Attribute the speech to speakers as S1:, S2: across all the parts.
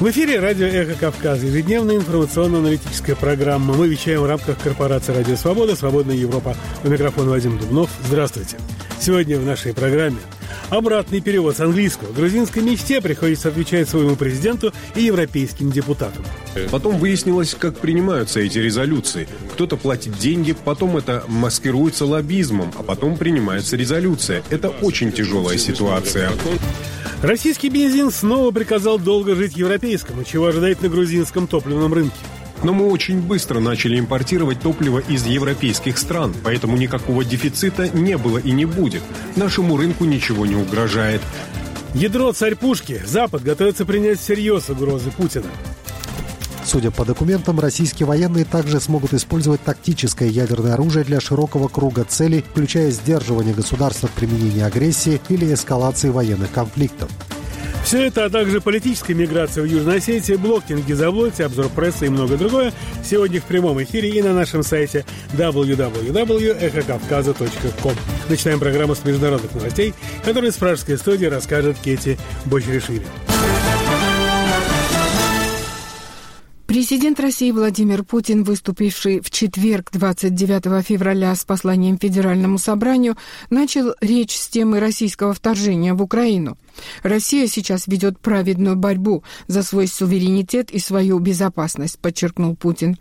S1: В эфире радио «Эхо Кавказа», ежедневная информационно-аналитическая программа. Мы вещаем в рамках корпорации «Радио Свобода», «Свободная Европа». У микрофона Вадим Дубнов. Здравствуйте. Сегодня в нашей программе обратный перевод с английского. Грузинской мечте приходится отвечать своему президенту и европейским депутатам.
S2: Потом выяснилось, как принимаются эти резолюции. Кто-то платит деньги, потом это маскируется лоббизмом, а потом принимается резолюция. Это очень тяжелая ситуация.
S1: Российский бензин снова приказал долго жить европейскому, чего ожидает на грузинском топливном рынке.
S2: Но мы очень быстро начали импортировать топливо из европейских стран, поэтому никакого дефицита не было и не будет. Нашему рынку ничего не угрожает.
S1: Ядро царь пушки. Запад готовится принять всерьез угрозы Путина.
S3: Судя по документам, российские военные также смогут использовать тактическое ядерное оружие для широкого круга целей, включая сдерживание государства от применения агрессии или эскалации военных конфликтов.
S1: Все это, а также политическая миграция в Южной Осетии, блокинг Гизаблоте, обзор прессы и многое другое сегодня в прямом эфире и на нашем сайте www.эхокавказа.ком. Начинаем программу с международных новостей, которые с пражской студии расскажет Кети Бочеришвили.
S4: Президент России Владимир Путин, выступивший в четверг 29 февраля с посланием Федеральному собранию, начал речь с темы российского вторжения в Украину. Россия сейчас ведет праведную борьбу за свой суверенитет и свою безопасность, подчеркнул Путин.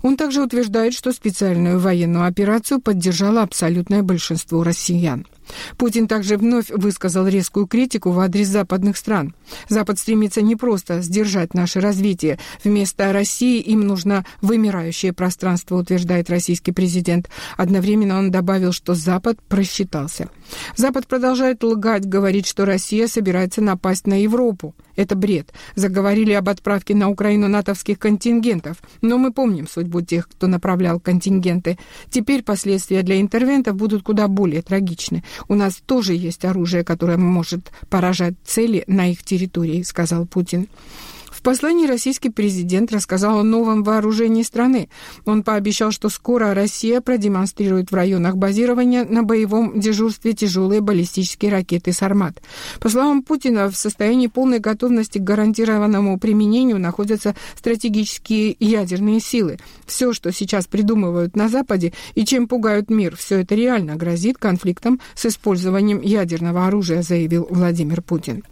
S4: Он также утверждает, что специальную военную операцию поддержало абсолютное большинство россиян. Путин также вновь высказал резкую критику в адрес западных стран. Запад стремится не просто сдержать наше развитие. Вместо России им нужно вымирающее пространство, утверждает российский президент. Одновременно он добавил, что Запад просчитался. Запад продолжает лгать, говорит, что Россия собирается напасть на Европу. Это бред. Заговорили об отправке на Украину натовских контингентов. Но мы помним судьбу тех, кто направлял контингенты. Теперь последствия для интервентов будут куда более трагичны. У нас тоже есть оружие, которое может поражать цели на их территории, сказал Путин. Послании российский президент рассказал о новом вооружении страны. Он пообещал, что скоро Россия продемонстрирует в районах базирования на боевом дежурстве тяжелые баллистические ракеты «Сармат». По словам Путина, в состоянии полной готовности к гарантированному применению находятся стратегические ядерные силы. Все, что сейчас придумывают на Западе и чем пугают мир, все это реально грозит конфликтом с использованием ядерного оружия, заявил Владимир Путин.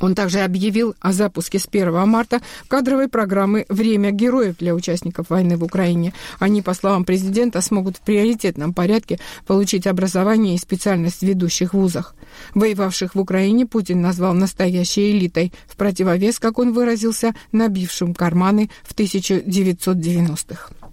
S4: Он также объявил о запуске с 1 марта кадровой программы «Время героев» для участников войны в Украине. Они, по словам президента, смогут в приоритетном порядке получить образование и специальность в ведущих вузах. Воевавших в Украине Путин назвал настоящей элитой, в противовес, как он выразился, набившим карманы в 1990-х.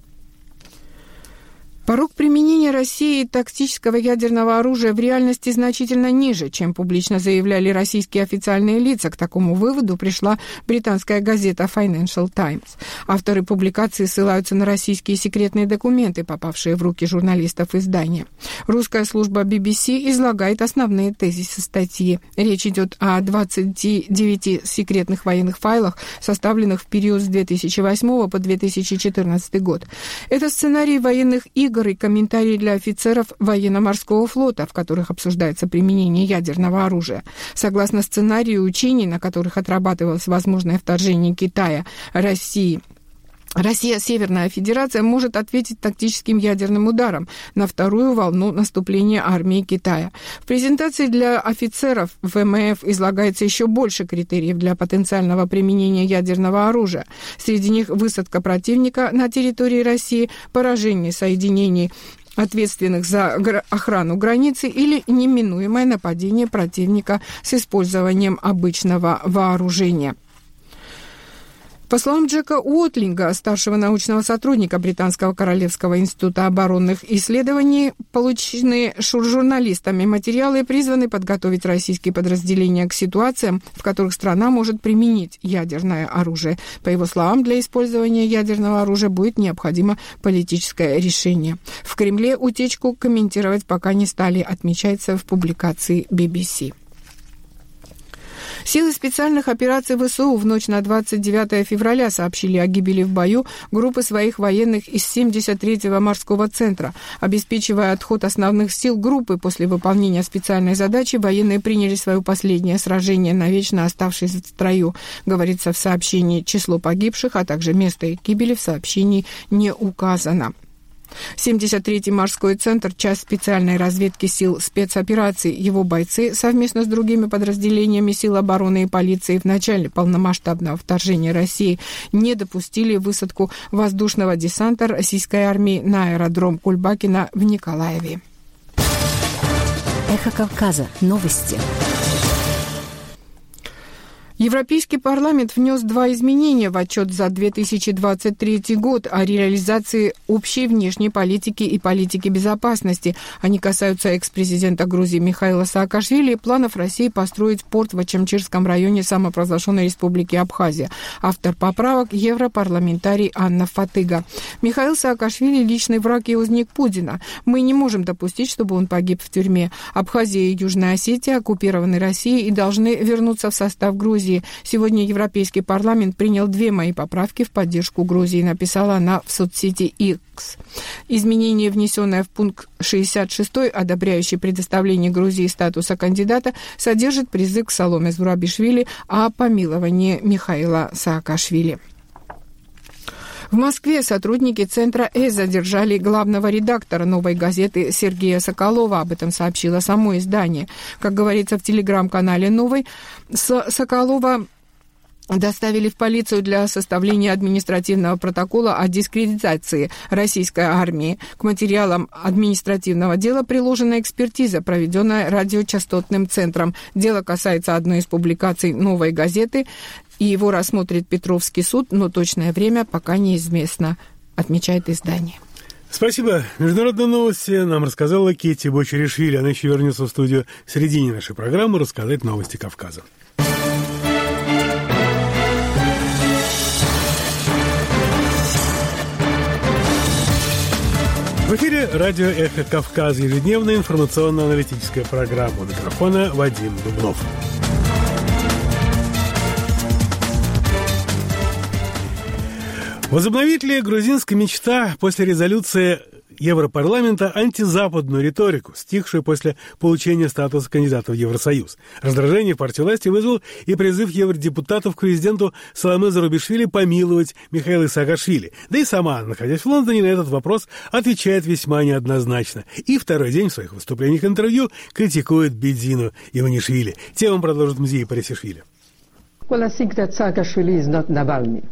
S4: Порог применения России тактического ядерного оружия в реальности значительно ниже, чем публично заявляли российские официальные лица. К такому выводу пришла британская газета Financial Times. Авторы публикации ссылаются на российские секретные документы, попавшие в руки журналистов издания. Русская служба BBC излагает основные тезисы статьи. Речь идет о 29 секретных военных файлах, составленных в период с 2008 по 2014 год. Это сценарий военных игр игр и комментарии для офицеров военно-морского флота, в которых обсуждается применение ядерного оружия. Согласно сценарию учений, на которых отрабатывалось возможное вторжение Китая, России Россия, Северная Федерация, может ответить тактическим ядерным ударом на вторую волну наступления армии Китая. В презентации для офицеров ВМФ излагается еще больше критериев для потенциального применения ядерного оружия. Среди них высадка противника на территории России, поражение соединений ответственных за охрану границы или неминуемое нападение противника с использованием обычного вооружения. По словам Джека Уотлинга, старшего научного сотрудника Британского Королевского института оборонных исследований, полученные журналистами материалы призваны подготовить российские подразделения к ситуациям, в которых страна может применить ядерное оружие. По его словам, для использования ядерного оружия будет необходимо политическое решение. В Кремле утечку комментировать пока не стали, отмечается в публикации BBC. Силы специальных операций ВСУ в ночь на 29 февраля сообщили о гибели в бою группы своих военных из 73-го морского центра. Обеспечивая отход основных сил группы после выполнения специальной задачи, военные приняли свое последнее сражение, навечно оставшись в строю, говорится в сообщении. Число погибших, а также место их гибели в сообщении не указано. 73-й морской центр – часть специальной разведки сил спецопераций. Его бойцы совместно с другими подразделениями сил обороны и полиции в начале полномасштабного вторжения России не допустили высадку воздушного десанта российской армии на аэродром Кульбакина в Николаеве.
S5: Эхо Кавказа. Новости.
S4: Европейский парламент внес два изменения в отчет за 2023 год о реализации общей внешней политики и политики безопасности. Они касаются экс-президента Грузии Михаила Саакашвили и планов России построить порт в Ачамчирском районе самопровозглашенной республики Абхазия. Автор поправок – европарламентарий Анна Фатыга. Михаил Саакашвили – личный враг и узник Путина. Мы не можем допустить, чтобы он погиб в тюрьме. Абхазия и Южная Осетия оккупированы Россией и должны вернуться в состав Грузии. Грузии. Сегодня Европейский парламент принял две мои поправки в поддержку Грузии, написала она в соцсети X. Изменение, внесенное в пункт 66, одобряющий предоставление Грузии статуса кандидата, содержит призыв к Соломе Зурабишвили о помиловании Михаила Саакашвили. В Москве сотрудники Центра С задержали главного редактора «Новой газеты» Сергея Соколова. Об этом сообщило само издание. Как говорится в телеграм-канале «Новой», Соколова доставили в полицию для составления административного протокола о дискредитации российской армии. К материалам административного дела приложена экспертиза, проведенная радиочастотным центром. Дело касается одной из публикаций «Новой газеты» и его рассмотрит Петровский суд, но точное время пока неизвестно, отмечает издание.
S1: Спасибо. Международные новости нам рассказала Кетти Бочеришвили. Она еще вернется в студию в середине нашей программы рассказать новости Кавказа. В эфире радио «Эхо Кавказа» ежедневная информационно-аналитическая программа. У микрофона Вадим Дубнов. Возобновит ли грузинская мечта после резолюции Европарламента антизападную риторику, стихшую после получения статуса кандидата в Евросоюз. Раздражение партии власти вызвал и призыв евродепутатов к президенту Саламе Зарубишвили помиловать Михаила Саакашвили. Да и сама, находясь в Лондоне, на этот вопрос отвечает весьма неоднозначно. И второй день в своих выступлениях интервью критикует Бедзину Иванишвили. Тему продолжит музей Парисишвили.
S6: Well, I think that Saakashvili is not Navalny.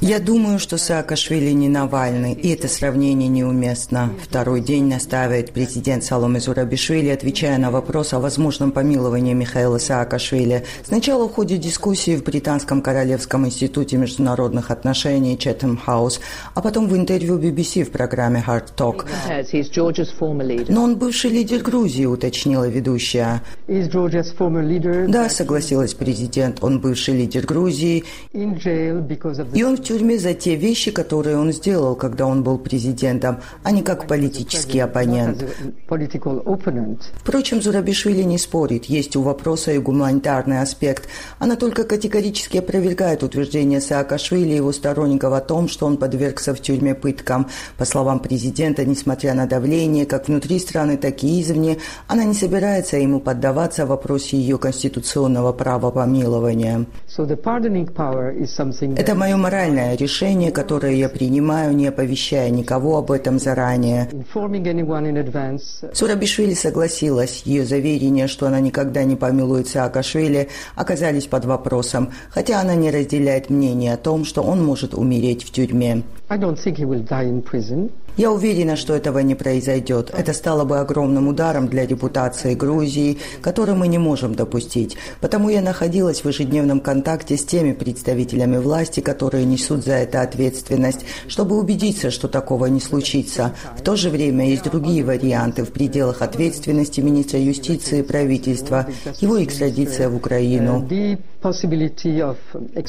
S7: Я думаю, что Саакашвили не Навальный, и это сравнение неуместно. Второй день настаивает президент Саломе Зурабишвили, отвечая на вопрос о возможном помиловании Михаила Саакашвили. Сначала в ходе дискуссии в Британском Королевском институте международных отношений Четем Хаус, а потом в интервью BBC в программе Hard Talk. Но он бывший лидер Грузии, уточнила ведущая. Да, согласилась президент, он бывший лидер Грузии. И он в тюрьме за те вещи, которые он сделал, когда он был президентом, а не как политический оппонент. Впрочем, Зурабишвили не спорит. Есть у вопроса и гуманитарный аспект. Она только категорически опровергает утверждение Саакашвили и его сторонников о том, что он подвергся в тюрьме пыткам. По словам президента, несмотря на давление как внутри страны, так и извне, она не собирается ему поддаваться в вопросе ее конституционного права помилования. Это мое моральное глобальное решение, которое я принимаю, не оповещая никого об этом заранее. Сурабишвили согласилась. Ее заверения, что она никогда не помилует Саакашвили, оказались под вопросом, хотя она не разделяет мнение о том, что он может умереть в тюрьме. Я уверена, что этого не произойдет. Это стало бы огромным ударом для репутации Грузии, который мы не можем допустить. Потому я находилась в ежедневном контакте с теми представителями власти, которые несут за это ответственность, чтобы убедиться, что такого не случится. В то же время есть другие варианты в пределах ответственности министра юстиции и правительства, его экстрадиция в Украину.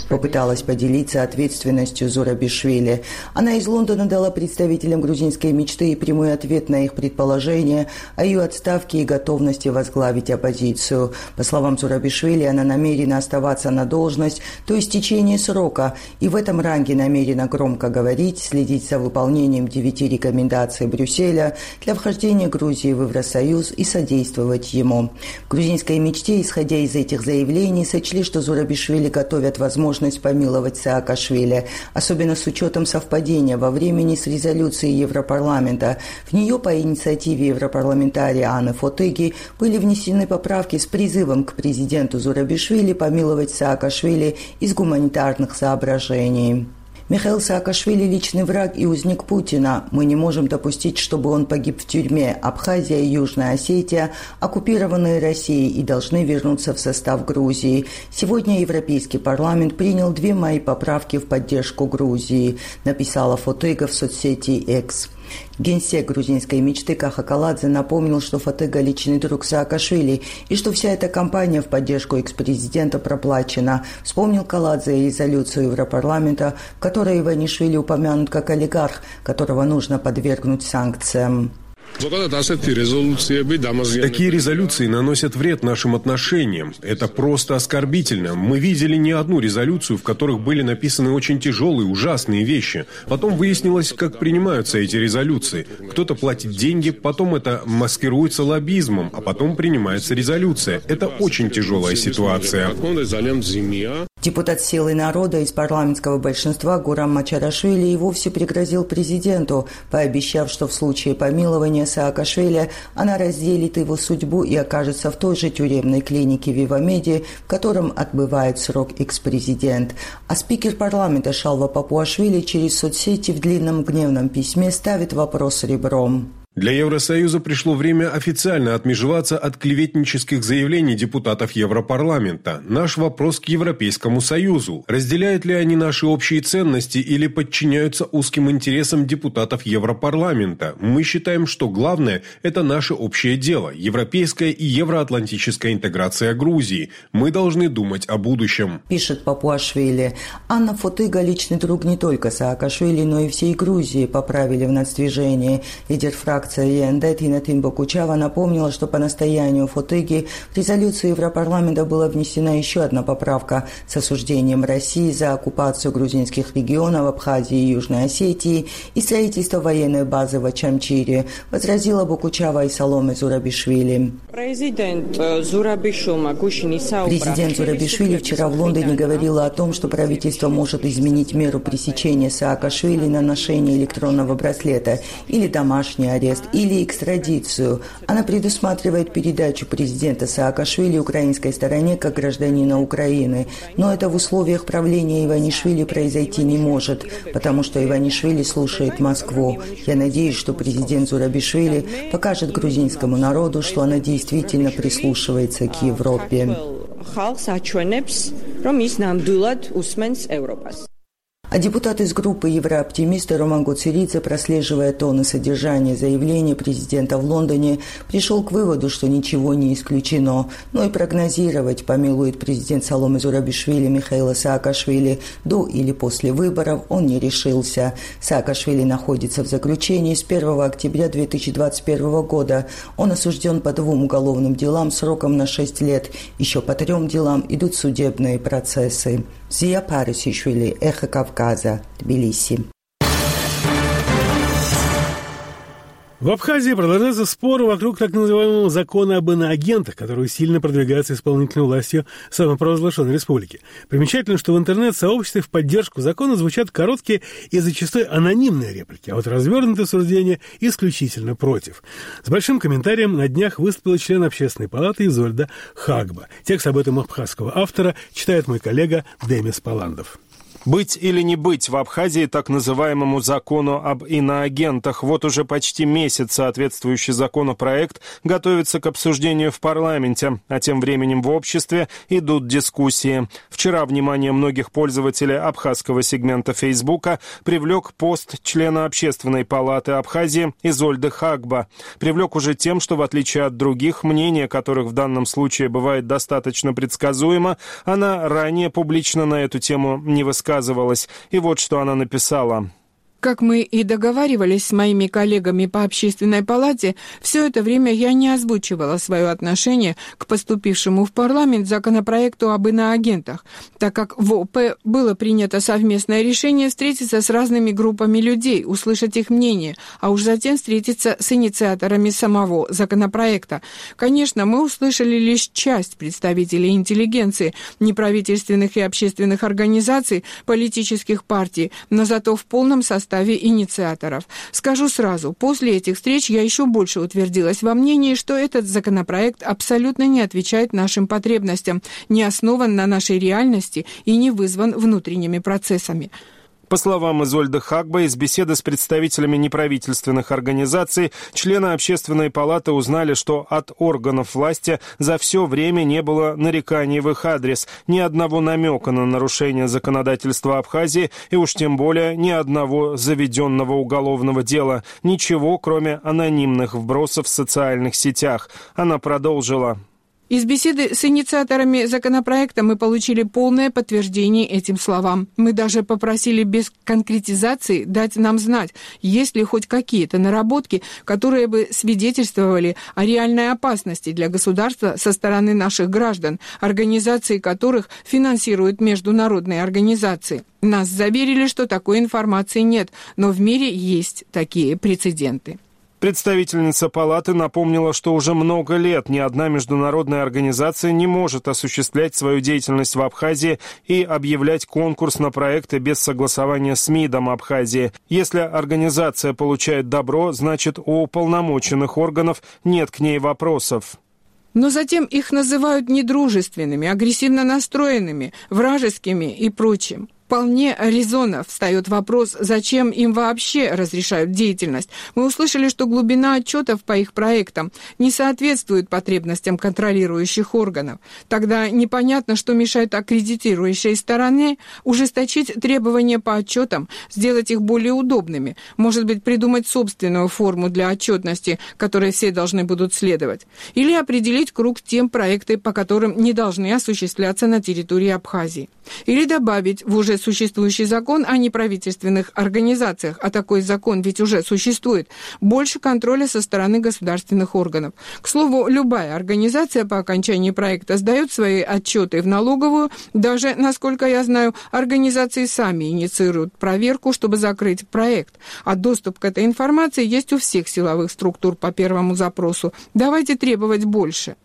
S7: Попыталась поделиться ответственностью Зурабишвили. Она из Лондона дала представителям грузинской мечты и прямой ответ на их предположения о ее отставке и готовности возглавить оппозицию. По словам Зурабишвили, она намерена оставаться на должность до истечения срока и в этом ранге намерена громко говорить, следить за выполнением девяти рекомендаций Брюсселя для вхождения Грузии в Евросоюз и содействовать ему. В грузинской мечте, исходя из этих заявлений, сочли, что Зурабишвили готовят возможность помиловать Саакашвили, особенно с учетом совпадения во времени с резолюцией Европарламента. В нее по инициативе европарламентария Анны Фотыги были внесены поправки с призывом к президенту Зурабишвили помиловать Саакашвили из гуманитарных соображений. Михаил Саакашвили – личный враг и узник Путина. Мы не можем допустить, чтобы он погиб в тюрьме. Абхазия и Южная Осетия оккупированные Россией и должны вернуться в состав Грузии. Сегодня Европейский парламент принял две мои поправки в поддержку Грузии, написала Фотыга в соцсети X. Генсек грузинской мечты Каха Каладзе напомнил, что Фатега – личный друг Саакашвили и что вся эта кампания в поддержку экс-президента проплачена. Вспомнил Каладзе резолюцию Европарламента, в которой Иванишвили упомянут как олигарх, которого нужно подвергнуть санкциям.
S2: Такие резолюции наносят вред нашим отношениям. Это просто оскорбительно. Мы видели не одну резолюцию, в которых были написаны очень тяжелые, ужасные вещи. Потом выяснилось, как принимаются эти резолюции. Кто-то платит деньги, потом это маскируется лоббизмом, а потом принимается резолюция. Это очень тяжелая ситуация.
S7: Депутат «Силы народа» из парламентского большинства Гурам Мачарашвили и вовсе пригрозил президенту, пообещав, что в случае помилования Саакашвили она разделит его судьбу и окажется в той же тюремной клинике в Ивамеде, в котором отбывает срок экс-президент. А спикер парламента Шалва Папуашвили через соцсети в длинном гневном письме ставит вопрос ребром.
S2: Для Евросоюза пришло время официально отмежеваться от клеветнических заявлений депутатов Европарламента. Наш вопрос к Европейскому Союзу. Разделяют ли они наши общие ценности или подчиняются узким интересам депутатов Европарламента? Мы считаем, что главное – это наше общее дело – европейская и евроатлантическая интеграция Грузии. Мы должны думать о будущем.
S7: Пишет Папуашвили. Анна Фотыга – личный друг не только Саакашвили, но и всей Грузии, поправили в нацдвижении. Лидер фракции фракция ЕНД Тина Тимбакучава напомнила, что по настоянию Футыги в резолюцию Европарламента была внесена еще одна поправка с осуждением России за оккупацию грузинских регионов Абхазии и Южной Осетии и строительство военной базы в Ачамчире, возразила Бакучава и Саломе Зурабишвили. Президент Зурабишвили вчера в Лондоне говорила о том, что правительство может изменить меру пресечения Саакашвили на ношение электронного браслета или домашний арест арест или экстрадицию. Она предусматривает передачу президента Саакашвили украинской стороне как гражданина Украины. Но это в условиях правления Иванишвили произойти не может, потому что Иванишвили слушает Москву. Я надеюсь, что президент Зурабишвили покажет грузинскому народу, что она действительно прислушивается к Европе. А депутат из группы «Еврооптимисты» Роман Гуцеридзе, прослеживая тон и содержание заявления президента в Лондоне, пришел к выводу, что ничего не исключено. Но и прогнозировать, помилует президент Саломы Зурабишвили Михаила Саакашвили до или после выборов, он не решился. Саакашвили находится в заключении с 1 октября 2021 года. Он осужден по двум уголовным делам сроком на 6 лет. Еще по трем делам идут судебные процессы. ზია ფარისიშვილი, ეხგავ გაზა, თბილისი.
S1: В Абхазии продолжаются споры вокруг так называемого закона об иноагентах, который сильно продвигается исполнительной властью самопровозглашенной республики. Примечательно, что в интернет-сообществе в поддержку закона звучат короткие и зачастую анонимные реплики, а вот развернутые суждения исключительно против. С большим комментарием на днях выступил член общественной палаты Изольда Хагба. Текст об этом абхазского автора читает мой коллега Демис Паландов.
S5: Быть или не быть в Абхазии так называемому закону об иноагентах. Вот уже почти месяц соответствующий законопроект готовится к обсуждению в парламенте, а тем временем в обществе идут дискуссии. Вчера внимание многих пользователей абхазского сегмента Фейсбука привлек пост члена Общественной палаты Абхазии Изольды Хагба. Привлек уже тем, что в отличие от других, мнение которых в данном случае бывает достаточно предсказуемо, она ранее публично на эту тему не высказывала высказывалась, и вот что она написала.
S4: Как мы и договаривались с моими коллегами по общественной палате, все это время я не озвучивала свое отношение к поступившему в парламент законопроекту об иноагентах, так как в ОП было принято совместное решение встретиться с разными группами людей, услышать их мнение, а уж затем встретиться с инициаторами самого законопроекта. Конечно, мы услышали лишь часть представителей интеллигенции, неправительственных и общественных организаций, политических партий, но зато в полном составе составе инициаторов. Скажу сразу, после этих встреч я еще больше утвердилась во мнении, что этот законопроект абсолютно не отвечает нашим потребностям, не основан на нашей реальности и не вызван внутренними процессами.
S5: По словам Изольды Хагба, из беседы с представителями неправительственных организаций, члены общественной палаты узнали, что от органов власти за все время не было нареканий в их адрес, ни одного намека на нарушение законодательства Абхазии и уж тем более ни одного заведенного уголовного дела, ничего, кроме анонимных вбросов в социальных сетях. Она продолжила.
S4: Из беседы с инициаторами законопроекта мы получили полное подтверждение этим словам. Мы даже попросили без конкретизации дать нам знать, есть ли хоть какие-то наработки, которые бы свидетельствовали о реальной опасности для государства со стороны наших граждан, организации которых финансируют международные организации. Нас заверили, что такой информации нет, но в мире есть такие прецеденты.
S5: Представительница палаты напомнила, что уже много лет ни одна международная организация не может осуществлять свою деятельность в Абхазии и объявлять конкурс на проекты без согласования с МИДом Абхазии. Если организация получает добро, значит у уполномоченных органов нет к ней вопросов.
S4: Но затем их называют недружественными, агрессивно настроенными, вражескими и прочим. Вполне резонно встает вопрос, зачем им вообще разрешают деятельность. Мы услышали, что глубина отчетов по их проектам не соответствует потребностям контролирующих органов. Тогда непонятно, что мешает аккредитирующей стороне ужесточить требования по отчетам, сделать их более удобными, может быть, придумать собственную форму для отчетности, которой все должны будут следовать, или определить круг тем проекты, по которым не должны осуществляться на территории Абхазии, или добавить в уже существующий закон о неправительственных организациях, а такой закон ведь уже существует, больше контроля со стороны государственных органов. К слову, любая организация по окончании проекта сдает свои отчеты в налоговую, даже, насколько я знаю, организации сами инициируют проверку, чтобы закрыть проект. А доступ к этой информации есть у всех силовых структур по первому запросу. Давайте требовать больше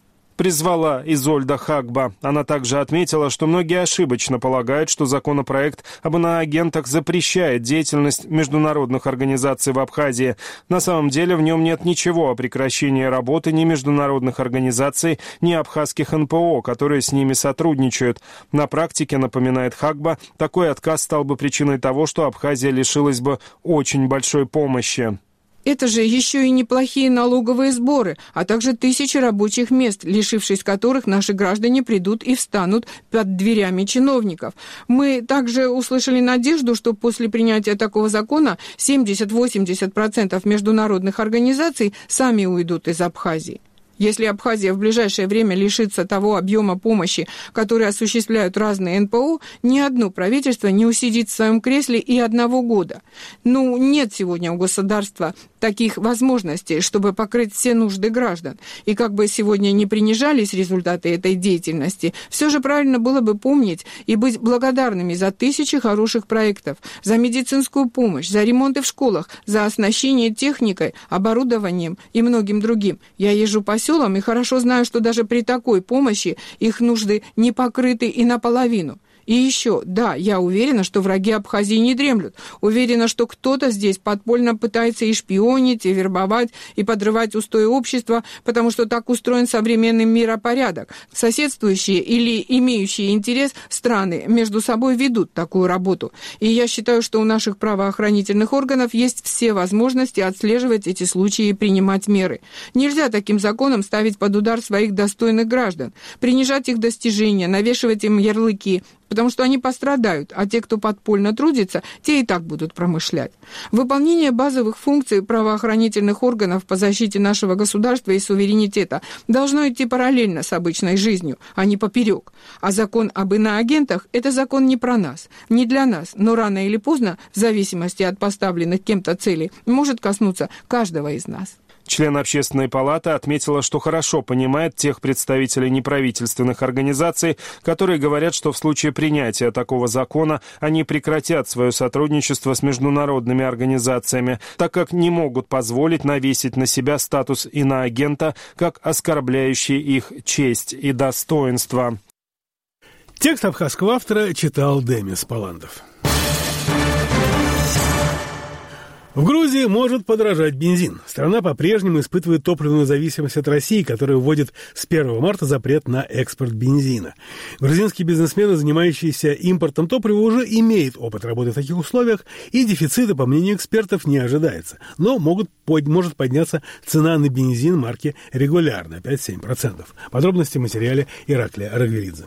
S5: призвала Изольда Хагба. Она также отметила, что многие ошибочно полагают, что законопроект об иноагентах запрещает деятельность международных организаций в Абхазии. На самом деле в нем нет ничего о прекращении работы ни международных организаций, ни абхазских НПО, которые с ними сотрудничают. На практике, напоминает Хагба, такой отказ стал бы причиной того, что Абхазия лишилась бы очень большой помощи.
S4: Это же еще и неплохие налоговые сборы, а также тысячи рабочих мест, лишившись которых наши граждане придут и встанут под дверями чиновников. Мы также услышали надежду, что после принятия такого закона 70-80% международных организаций сами уйдут из Абхазии. Если Абхазия в ближайшее время лишится того объема помощи, который осуществляют разные НПО, ни одно правительство не усидит в своем кресле и одного года. Ну, нет сегодня у государства таких возможностей, чтобы покрыть все нужды граждан. И как бы сегодня не принижались результаты этой деятельности, все же правильно было бы помнить и быть благодарными за тысячи хороших проектов, за медицинскую помощь, за ремонты в школах, за оснащение техникой, оборудованием и многим другим. Я езжу по селам и хорошо знаю, что даже при такой помощи их нужды не покрыты и наполовину. И еще, да, я уверена, что враги Абхазии не дремлют. Уверена, что кто-то здесь подпольно пытается и шпионить, и вербовать, и подрывать устои общества, потому что так устроен современный миропорядок. Соседствующие или имеющие интерес страны между собой ведут такую работу. И я считаю, что у наших правоохранительных органов есть все возможности отслеживать эти случаи и принимать меры. Нельзя таким законом ставить под удар своих достойных граждан, принижать их достижения, навешивать им ярлыки, потому что они пострадают, а те, кто подпольно трудится, те и так будут промышлять. Выполнение базовых функций правоохранительных органов по защите нашего государства и суверенитета должно идти параллельно с обычной жизнью, а не поперек. А закон об иноагентах – это закон не про нас, не для нас, но рано или поздно, в зависимости от поставленных кем-то целей, может коснуться каждого из нас.
S5: Член общественной палаты отметила, что хорошо понимает тех представителей неправительственных организаций, которые говорят, что в случае принятия такого закона они прекратят свое сотрудничество с международными организациями, так как не могут позволить навесить на себя статус иноагента, как оскорбляющий их честь и достоинство.
S1: Текст абхазского автора читал Демис Паландов. В Грузии может подорожать бензин. Страна по-прежнему испытывает топливную зависимость от России, которая вводит с 1 марта запрет на экспорт бензина. Грузинские бизнесмены, занимающиеся импортом топлива, уже имеют опыт работы в таких условиях, и дефицита, по мнению экспертов, не ожидается. Но могут, под, может подняться цена на бензин марки регулярно, 5-7%. Подробности в материале Ираклия Рагвелидзе.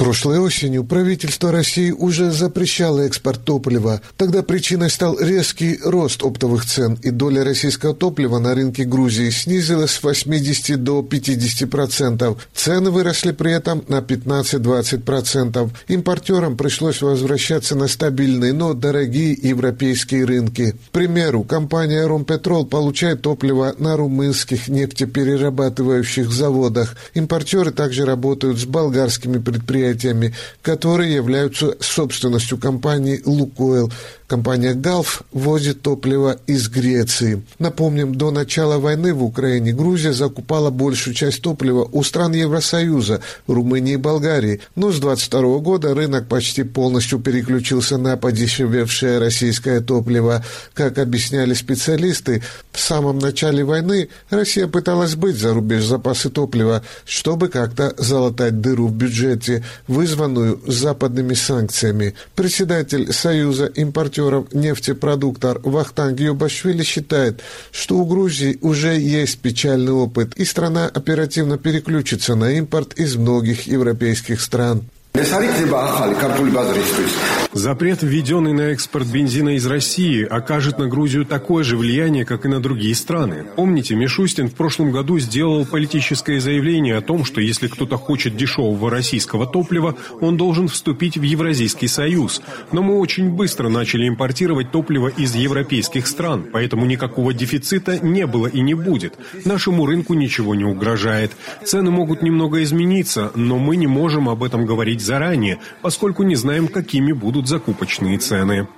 S8: Прошлой осенью правительство России уже запрещало экспорт топлива. Тогда причиной стал резкий рост оптовых цен, и доля российского топлива на рынке Грузии снизилась с 80 до 50 процентов. Цены выросли при этом на 15-20 процентов. Импортерам пришлось возвращаться на стабильные, но дорогие европейские рынки. К примеру, компания «Ромпетрол» получает топливо на румынских нефтеперерабатывающих заводах. Импортеры также работают с болгарскими предприятиями предприятиями, которые являются собственностью компании «Лукойл». Компания «Галф» возит топливо из Греции. Напомним, до начала войны в Украине Грузия закупала большую часть топлива у стран Евросоюза, Румынии и Болгарии. Но с 22 года рынок почти полностью переключился на подешевевшее российское топливо. Как объясняли специалисты, в самом начале войны Россия пыталась быть за рубеж запасы топлива, чтобы как-то залатать дыру в бюджете, вызванную западными санкциями. Председатель Союза импортеров экспортеров нефтепродуктор Вахтанг Юбашвили считает, что у Грузии уже есть печальный опыт, и страна оперативно переключится на импорт из многих европейских стран.
S2: Запрет, введенный на экспорт бензина из России, окажет на Грузию такое же влияние, как и на другие страны. Помните, Мишустин в прошлом году сделал политическое заявление о том, что если кто-то хочет дешевого российского топлива, он должен вступить в Евразийский союз. Но мы очень быстро начали импортировать топливо из европейских стран, поэтому никакого дефицита не было и не будет. Нашему рынку ничего не угрожает. Цены могут немного измениться, но мы не можем об этом говорить заранее, поскольку не знаем, какими будут закупочные цены.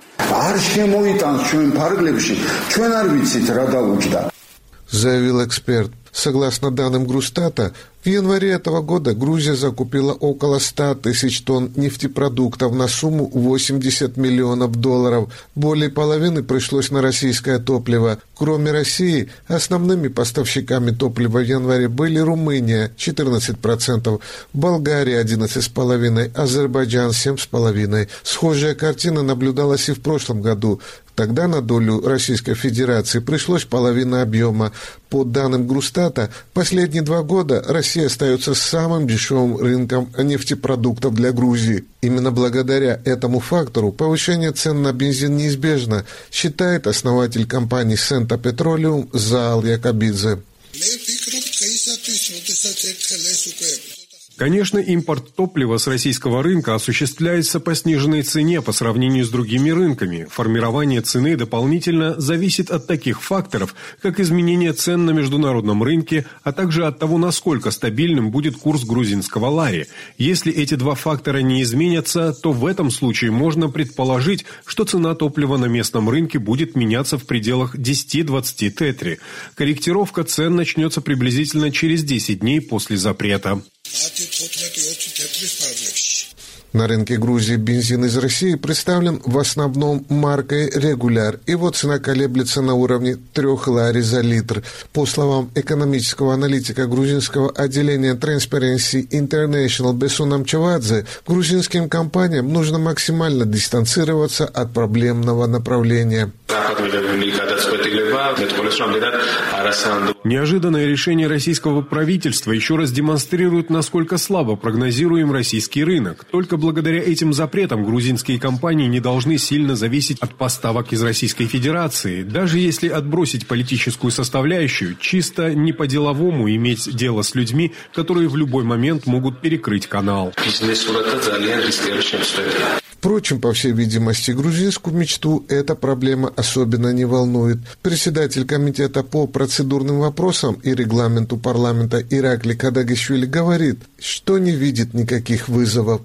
S8: Заявил эксперт. Согласно данным Грустата, в январе этого года Грузия закупила около 100 тысяч тонн нефтепродуктов на сумму 80 миллионов долларов. Более половины пришлось на российское топливо. Кроме России, основными поставщиками топлива в январе были Румыния – 14%, Болгария – 11,5%, Азербайджан – 7,5%. Схожая картина наблюдалась и в прошлом году. Тогда на долю Российской Федерации пришлось половина объема. По данным Грустата, последние два года Россия остается самым дешевым рынком нефтепродуктов для Грузии. Именно благодаря этому фактору повышение цен на бензин неизбежно, считает основатель компании «Сента Петролиум» Заал Якобидзе.
S2: Конечно, импорт топлива с российского рынка осуществляется по сниженной цене по сравнению с другими рынками. Формирование цены дополнительно зависит от таких факторов, как изменение цен на международном рынке, а также от того, насколько стабильным будет курс грузинского лари. Если эти два фактора не изменятся, то в этом случае можно предположить, что цена топлива на местном рынке будет меняться в пределах 10-20 тетри. Корректировка цен начнется приблизительно через 10 дней после запрета.
S8: Radioprotokoll На рынке Грузии бензин из России представлен в основном маркой «Регуляр», его цена колеблется на уровне 3 лари за литр. По словам экономического аналитика грузинского отделения Transparency International Бесуна Мчавадзе, грузинским компаниям нужно максимально дистанцироваться от проблемного направления.
S2: Неожиданное решение российского правительства еще раз демонстрирует, насколько слабо прогнозируем российский рынок. Только благодаря этим запретам грузинские компании не должны сильно зависеть от поставок из Российской Федерации. Даже если отбросить политическую составляющую, чисто не по-деловому иметь дело с людьми, которые в любой момент могут перекрыть канал.
S8: Впрочем, по всей видимости, грузинскую мечту эта проблема особенно не волнует. Председатель комитета по процедурным вопросам и регламенту парламента Иракли Кадагишвили говорит, что не видит никаких вызовов.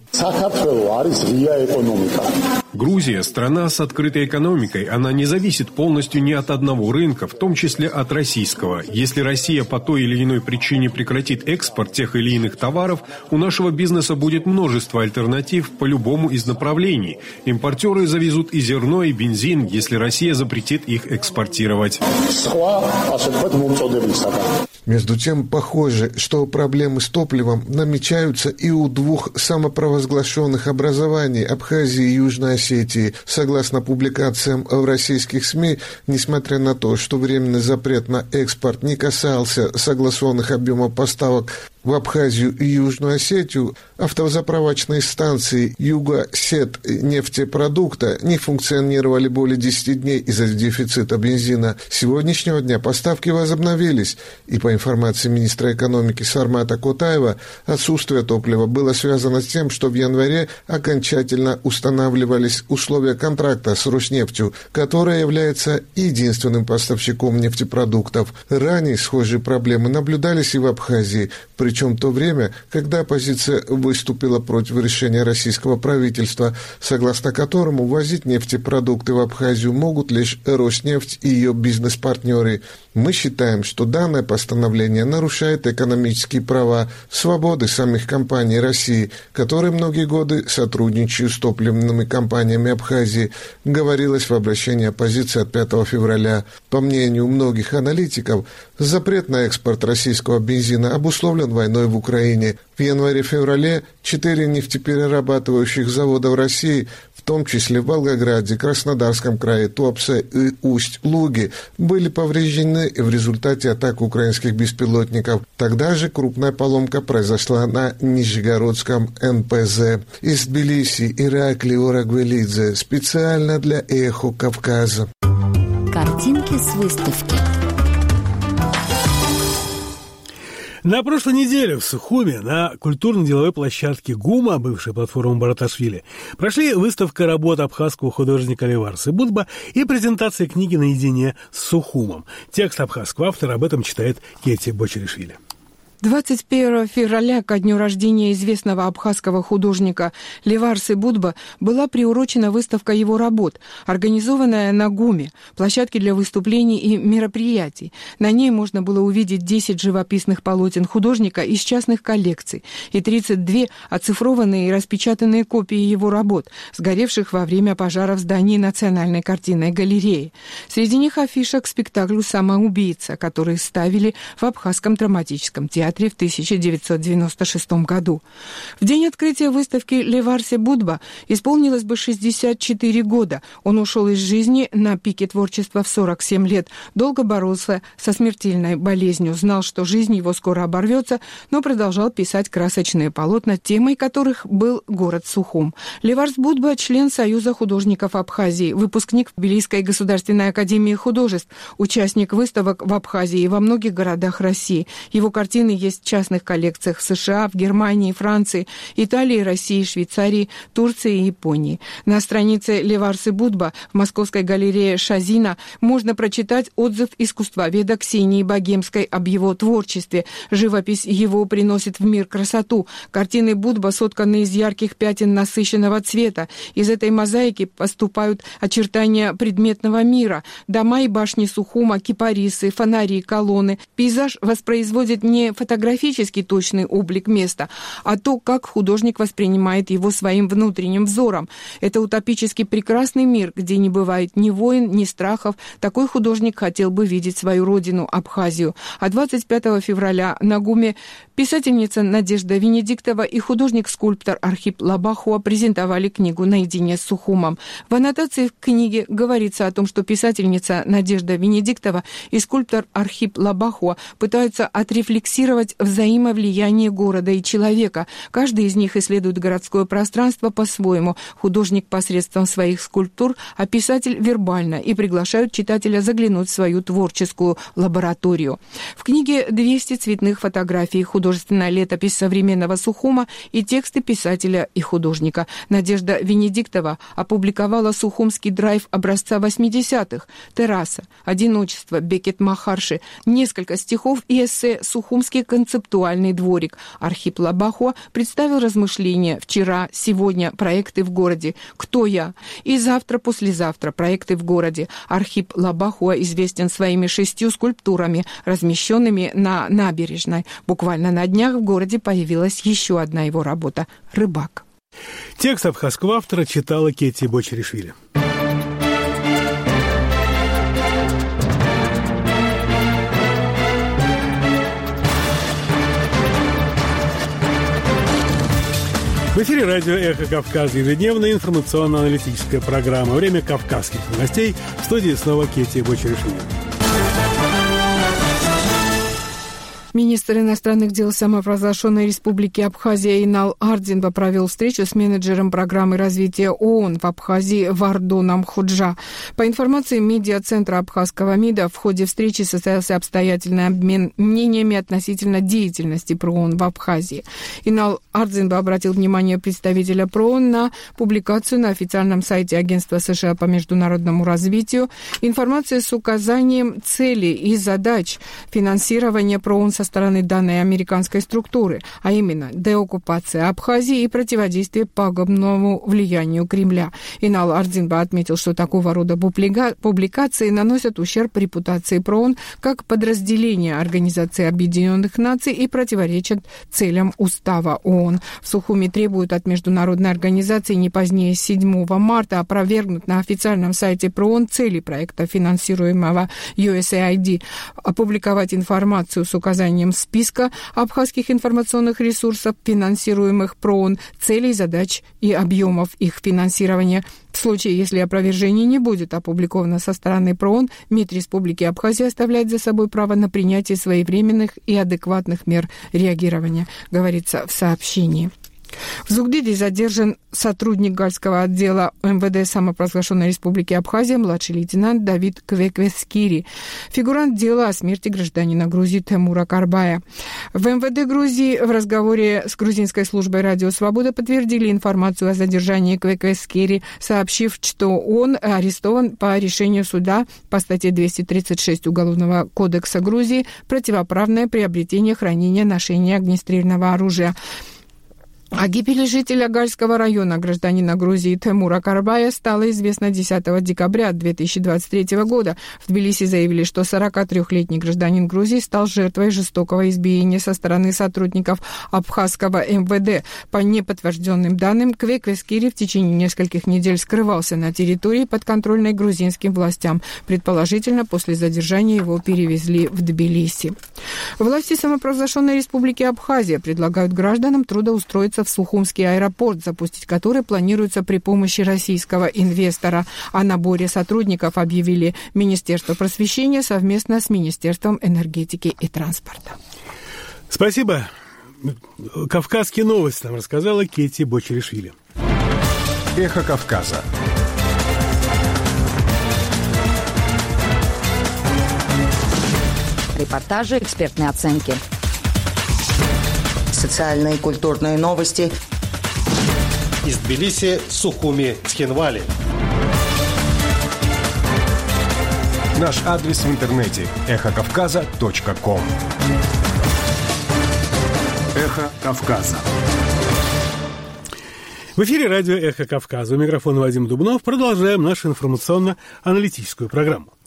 S2: Грузия – страна с открытой экономикой. Она не зависит полностью ни от одного рынка, в том числе от российского. Если Россия по той или иной причине прекратит экспорт тех или иных товаров, у нашего бизнеса будет множество альтернатив по любому из направлений. Импортеры завезут и зерно, и бензин, если Россия запретит их экспортировать.
S8: Между тем, похоже, что проблемы с топливом намечаются и у двух самопровозглашенных образований Абхазии и Южной Осетии. Согласно публикациям в российских СМИ, несмотря на то, что временный запрет на экспорт не касался согласованных объемов поставок в Абхазию и Южную Осетию автозаправочные станции Юго-Сет нефтепродукта не функционировали более 10 дней из-за дефицита бензина. С сегодняшнего дня поставки возобновились, и по информации министра экономики Сармата Котаева, отсутствие топлива было связано с тем, что в январе окончательно устанавливались условия контракта с Роснефтью, которая является единственным поставщиком нефтепродуктов. Ранее схожие проблемы наблюдались и в Абхазии, причем причем то время, когда оппозиция выступила против решения российского правительства, согласно которому возить нефтепродукты в Абхазию могут лишь Роснефть и ее бизнес-партнеры. Мы считаем, что данное постановление нарушает экономические права, свободы самих компаний России, которые многие годы сотрудничают с топливными компаниями Абхазии, говорилось в обращении оппозиции от 5 февраля. По мнению многих аналитиков, запрет на экспорт российского бензина обусловлен войной в Украине. В январе-феврале четыре нефтеперерабатывающих завода в России том числе в Волгограде, Краснодарском крае, Туапсе и Усть-Луги, были повреждены в результате атак украинских беспилотников. Тогда же крупная поломка произошла на Нижегородском НПЗ. Из Тбилиси Иракли Орагвелидзе специально для «Эхо Кавказа».
S9: Картинки с выставки.
S1: На прошлой неделе в Сухуме на культурно-деловой площадке ГУМа, бывшей платформы Бараташвили, прошли выставка работ абхазского художника Леварса Будба и презентация книги «Наедине с Сухумом». Текст абхазского автора об этом читает Кетти Бочеришвили.
S4: 21 февраля, ко дню рождения известного абхазского художника Леварсы Будба, была приурочена выставка его работ, организованная на ГУМе, площадке для выступлений и мероприятий. На ней можно было увидеть 10 живописных полотен художника из частных коллекций и 32 оцифрованные и распечатанные копии его работ, сгоревших во время пожара в здании Национальной картинной галереи. Среди них афиша к спектаклю «Самоубийца», который ставили в Абхазском драматическом театре театре в 1996 году. В день открытия выставки Леварсе Будба исполнилось бы 64 года. Он ушел из жизни на пике творчества в 47 лет. Долго боролся со смертельной болезнью, знал, что жизнь его скоро оборвется, но продолжал писать красочные полотна, темой которых был город Сухум. Леварс Будба – член Союза художников Абхазии, выпускник Тбилисской государственной академии художеств, участник выставок в Абхазии и во многих городах России. Его картины есть в частных коллекциях в США, в Германии, Франции, Италии, России, Швейцарии, Турции и Японии. На странице Леварсы Будба в Московской галерее Шазина можно прочитать отзыв искусствоведа Ксении Богемской об его творчестве. Живопись его приносит в мир красоту. Картины Будба сотканы из ярких пятен насыщенного цвета. Из этой мозаики поступают очертания предметного мира. Дома и башни Сухума, кипарисы, фонари, колонны. Пейзаж воспроизводит не фотографии, фотографически точный облик места, а то, как художник воспринимает его своим внутренним взором. Это утопически прекрасный мир, где не бывает ни войн, ни страхов. Такой художник хотел бы видеть свою родину, Абхазию. А 25 февраля на ГУМе писательница Надежда Венедиктова и художник-скульптор Архип Лабахуа презентовали книгу «Наедине с Сухумом». В аннотации в книге говорится о том, что писательница Надежда Венедиктова и скульптор Архип Лабахуа пытаются отрефлексировать взаимовлияние города и человека. Каждый из них исследует городское пространство по-своему. Художник посредством своих скульптур, а писатель вербально и приглашают читателя заглянуть в свою творческую лабораторию. В книге 200 цветных фотографий, художественная летопись современного Сухума и тексты писателя и художника. Надежда Венедиктова опубликовала Сухумский драйв образца 80-х, терраса, одиночество, Бекет Махарши, несколько стихов и эссе «Сухумский концептуальный дворик». Архип Лабахуа представил размышления «Вчера, сегодня, проекты в городе», «Кто я?» и «Завтра, послезавтра, проекты в городе». Архип Лабахуа известен своими шестью скульптурами, размещенными на набережной. Буквально на днях в городе появилась еще одна его работа «Рыбак».
S1: Текст абхазского автора читала Кетти Бочеришвили. В эфире радио «Эхо Кавказа» ежедневная информационно-аналитическая программа «Время кавказских новостей» в студии снова Кетти Бочеришвили.
S4: Министр иностранных дел самопровозглашенной республики Абхазия Инал Ардзинба провел встречу с менеджером программы развития ООН в Абхазии Вардоном Худжа. По информации медиа-центра Абхазского МИДа, в ходе встречи состоялся обстоятельный обмен мнениями относительно деятельности ПРООН в Абхазии. Инал Ардзинба обратил внимание представителя ПРООН на публикацию на официальном сайте Агентства США по международному развитию информации с указанием целей и задач финансирования ПРООН со стороны данной американской структуры, а именно деоккупация Абхазии и противодействие пагубному влиянию Кремля. Инал Ардзинба отметил, что такого рода публикации наносят ущерб репутации ПРООН как подразделения Организации Объединенных Наций и противоречат целям Устава ООН. В Сухуме требуют от международной организации не позднее 7 марта опровергнуть на официальном сайте ПРООН цели проекта, финансируемого USAID, опубликовать информацию с указанием созданием списка абхазских информационных ресурсов, финансируемых ПРООН, целей, задач и объемов их финансирования. В случае, если опровержение не будет опубликовано со стороны ПРООН, МИД Республики Абхазия оставляет за собой право на принятие своевременных и адекватных мер реагирования, говорится в сообщении. В Зугдиде задержан сотрудник Гальского отдела МВД самопровозглашенной Республики Абхазия, младший лейтенант Давид Квеквескири, фигурант дела о смерти гражданина Грузии Темура Карбая. В МВД Грузии в разговоре с грузинской службой «Радио Свобода» подтвердили информацию о задержании Квеквескири, сообщив, что он арестован по решению суда по статье 236 Уголовного кодекса Грузии «Противоправное приобретение, хранение, ношение огнестрельного оружия». О гибели жителя Гальского района, гражданина Грузии Темура Карбая, стало известно 10 декабря 2023 года. В Тбилиси заявили, что 43-летний гражданин Грузии стал жертвой жестокого избиения со стороны сотрудников Абхазского МВД. По неподтвержденным данным, Квек Вескири в течение нескольких недель скрывался на территории, подконтрольной грузинским властям. Предположительно, после задержания его перевезли в Тбилиси. Власти самопровозглашенной республики Абхазия предлагают гражданам трудоустроиться в Сухумский аэропорт, запустить который планируется при помощи российского инвестора. О наборе сотрудников объявили Министерство просвещения совместно с Министерством энергетики и транспорта.
S1: Спасибо. Кавказские новости нам рассказала Кетти Бочеришвили.
S2: Эхо Кавказа.
S9: Репортажи, экспертные оценки –
S7: социальные и культурные новости.
S10: Из Тбилиси, Сухуми, Цхинвали.
S2: Наш адрес в интернете – эхокавказа.ком
S1: Эхо Кавказа. В эфире радио «Эхо Кавказа». У микрофона Вадим Дубнов. Продолжаем нашу информационно-аналитическую программу.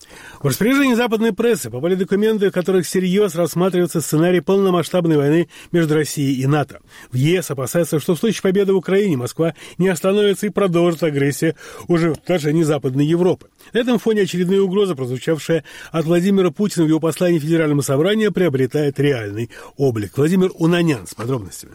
S1: В распоряжении западной прессы попали документы, в которых всерьез рассматривается сценарий полномасштабной войны между Россией и НАТО. В ЕС опасается, что в случае победы в Украине Москва не остановится и продолжит агрессию уже в отношении Западной Европы. На этом фоне очередная угроза, прозвучавшая от Владимира Путина в его послании Федеральному собранию, приобретает реальный облик. Владимир Унанян с подробностями.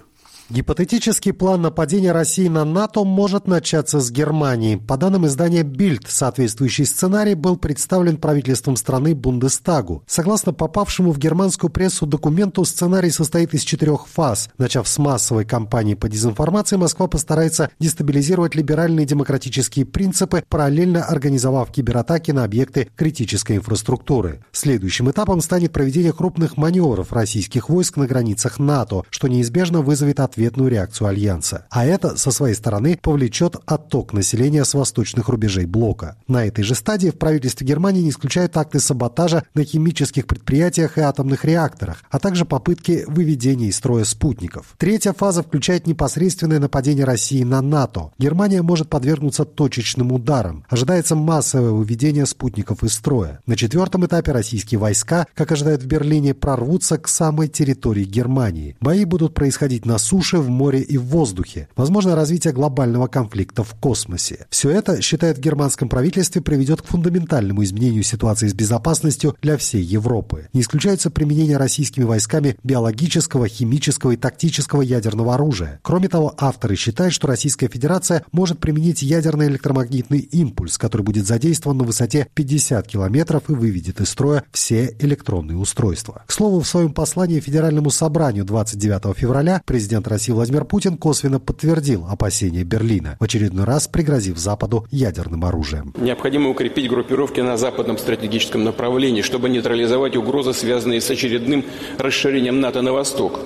S3: Гипотетический план нападения России на НАТО может начаться с Германии. По данным издания Bild, соответствующий сценарий был представлен правительством страны Бундестагу. Согласно попавшему в германскую прессу документу, сценарий состоит из четырех фаз. Начав с массовой кампании по дезинформации, Москва постарается дестабилизировать либеральные демократические принципы, параллельно организовав кибератаки на объекты критической инфраструктуры. Следующим этапом станет проведение крупных маневров российских войск на границах НАТО, что неизбежно вызовет от ответную реакцию Альянса. А это, со своей стороны, повлечет отток населения с восточных рубежей блока. На этой же стадии в правительстве Германии не исключают акты саботажа на химических предприятиях и атомных реакторах, а также попытки выведения из строя спутников. Третья фаза включает непосредственное нападение России на НАТО. Германия может подвергнуться точечным ударам. Ожидается массовое выведение спутников из строя. На четвертом этапе российские войска, как ожидают в Берлине, прорвутся к самой территории Германии. Бои будут происходить на суше, суше, в море и в воздухе. Возможно развитие глобального конфликта в космосе. Все это, считает в германском правительстве, приведет к фундаментальному изменению ситуации с безопасностью для всей Европы. Не исключается применение российскими войсками биологического, химического и тактического ядерного оружия. Кроме того, авторы считают, что Российская Федерация может применить ядерный электромагнитный импульс, который будет задействован на высоте 50 километров и выведет из строя все электронные устройства. К слову, в своем послании Федеральному собранию 29 февраля президент России России Владимир Путин косвенно подтвердил опасения Берлина, в очередной раз пригрозив Западу ядерным оружием.
S11: Необходимо укрепить группировки на западном стратегическом направлении, чтобы нейтрализовать угрозы, связанные с очередным расширением НАТО на восток,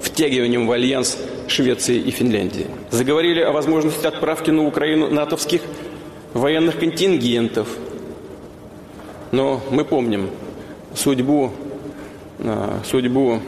S11: втягиванием в альянс Швеции и Финляндии. Заговорили о возможности отправки на Украину натовских военных контингентов. Но мы помним судьбу, а, судьбу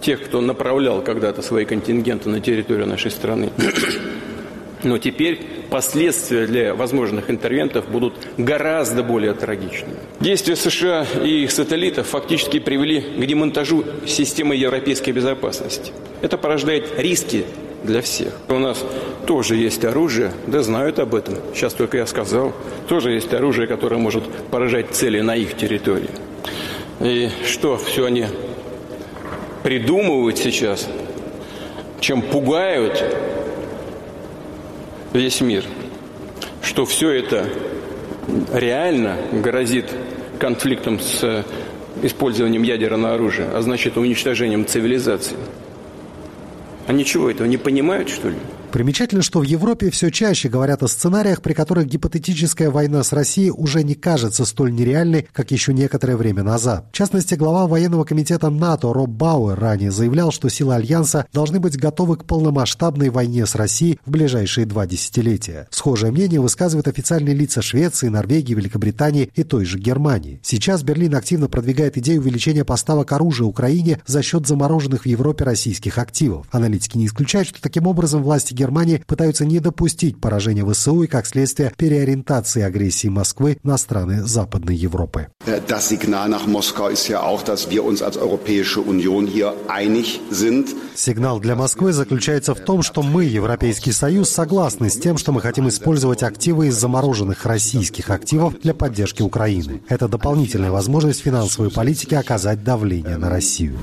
S11: тех, кто направлял когда-то свои контингенты на территорию нашей страны. Но теперь последствия для возможных интервентов будут гораздо более трагичными. Действия США и их сателлитов фактически привели к демонтажу системы европейской безопасности. Это порождает риски для всех. У нас тоже есть оружие, да знают об этом. Сейчас только я сказал. Тоже есть оружие, которое может поражать цели на их территории. И что, все они придумывают сейчас, чем пугают весь мир, что все это реально грозит конфликтом с использованием ядерного оружия, а значит уничтожением цивилизации. А ничего этого не понимают, что ли?
S3: Примечательно, что в Европе все чаще говорят о сценариях, при которых гипотетическая война с Россией уже не кажется столь нереальной, как еще некоторое время назад. В частности, глава военного комитета НАТО Роб Бауэр ранее заявлял, что силы Альянса должны быть готовы к полномасштабной войне с Россией в ближайшие два десятилетия. Схожее мнение высказывают официальные лица Швеции, Норвегии, Великобритании и той же Германии. Сейчас Берлин активно продвигает идею увеличения поставок оружия Украине за счет замороженных в Европе российских активов. Аналитики не исключают, что таким образом власти Германии пытаются не допустить поражения ВСУ и, как следствие, переориентации агрессии Москвы на страны Западной Европы.
S12: Das Signal nach Moskau ist ja auch, dass wir uns als Europäische Union hier einig sind.
S3: Сигнал для Москвы заключается в том, что мы, Европейский Союз, согласны с тем, что мы хотим использовать активы из замороженных российских активов для поддержки Украины. Это дополнительная возможность финансовой политики оказать давление на Россию.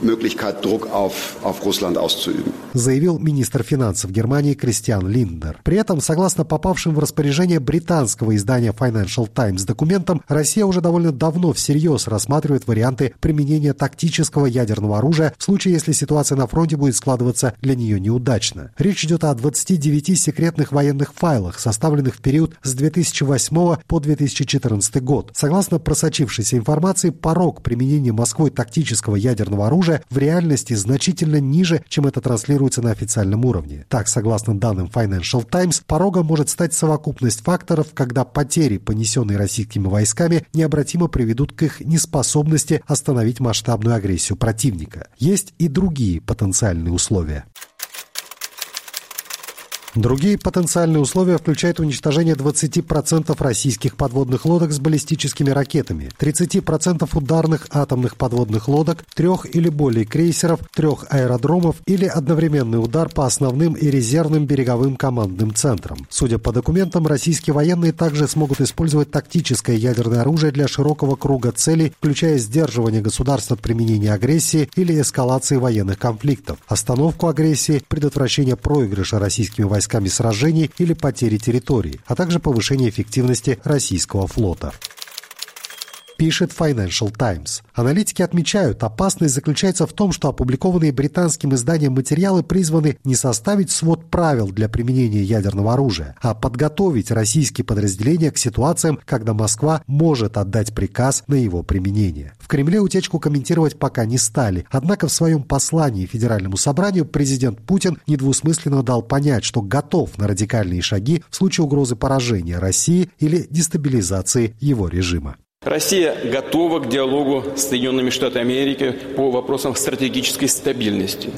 S3: Заявил министр финансов Германии Кристиан Линдер. При этом, согласно попавшим в распоряжение британского издания Financial Times документам, Россия уже довольно давно всерьез рассматривает варианты применения тактического ядерного оружия в случае, если ситуация на фронте будет складываться для нее неудачно. Речь идет о 29 секретных военных файлах, составленных в период с 2008 по 2014 год. Согласно просочившейся информации, порог применения Москвой тактического ядерного оружия в реальности значительно ниже, чем это транслируется на официальном уровне. Так, согласно данным Financial Times, порогом может стать совокупность факторов, когда потери, понесенные российскими войсками, необратимо приведут к их неспособности остановить масштабную агрессию противника. Есть и другие потенциальные условия. Другие потенциальные условия включают уничтожение 20% российских подводных лодок с баллистическими ракетами, 30% ударных атомных подводных лодок, трех или более крейсеров, трех аэродромов или одновременный удар по основным и резервным береговым командным центрам. Судя по документам, российские военные также смогут использовать тактическое ядерное оружие для широкого круга целей, включая сдерживание государств от применения агрессии или эскалации военных конфликтов, остановку агрессии, предотвращение проигрыша российскими войсками войсками сражений или потери территории, а также повышение эффективности российского флота пишет Financial Times. Аналитики отмечают, опасность заключается в том, что опубликованные британским изданием материалы призваны не составить свод правил для применения ядерного оружия, а подготовить российские подразделения к ситуациям, когда Москва может отдать приказ на его применение. В Кремле утечку комментировать пока не стали, однако в своем послании Федеральному собранию президент Путин недвусмысленно дал понять, что готов на радикальные шаги в случае угрозы поражения России или дестабилизации его режима.
S11: Россия готова к диалогу с Соединенными Штатами Америки по вопросам стратегической стабильности.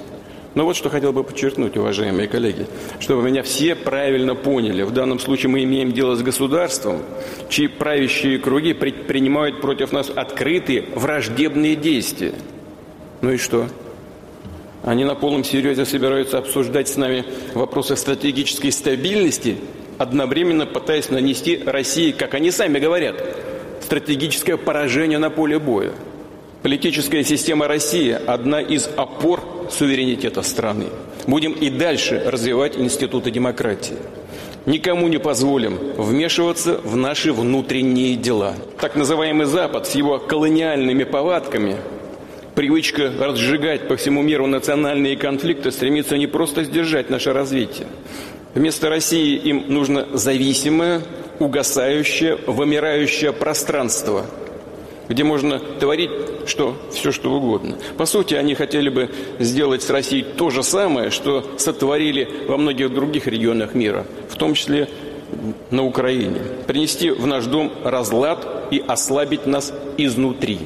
S11: Но вот что хотел бы подчеркнуть, уважаемые коллеги, чтобы меня все правильно поняли. В данном случае мы имеем дело с государством, чьи правящие круги предпринимают против нас открытые враждебные действия. Ну и что? Они на полном серьезе собираются обсуждать с нами вопросы стратегической стабильности, одновременно пытаясь нанести России, как они сами говорят, стратегическое поражение на поле боя. Политическая система России – одна из опор суверенитета страны. Будем и дальше развивать институты демократии. Никому не позволим вмешиваться в наши внутренние дела. Так называемый Запад с его колониальными повадками, привычка разжигать по всему миру национальные конфликты стремится не просто сдержать наше развитие. Вместо России им нужно зависимое, угасающее, вымирающее пространство, где можно творить что, все что угодно. По сути, они хотели бы сделать с Россией то же самое, что сотворили во многих других регионах мира, в том числе на Украине. Принести в наш дом разлад и ослабить нас изнутри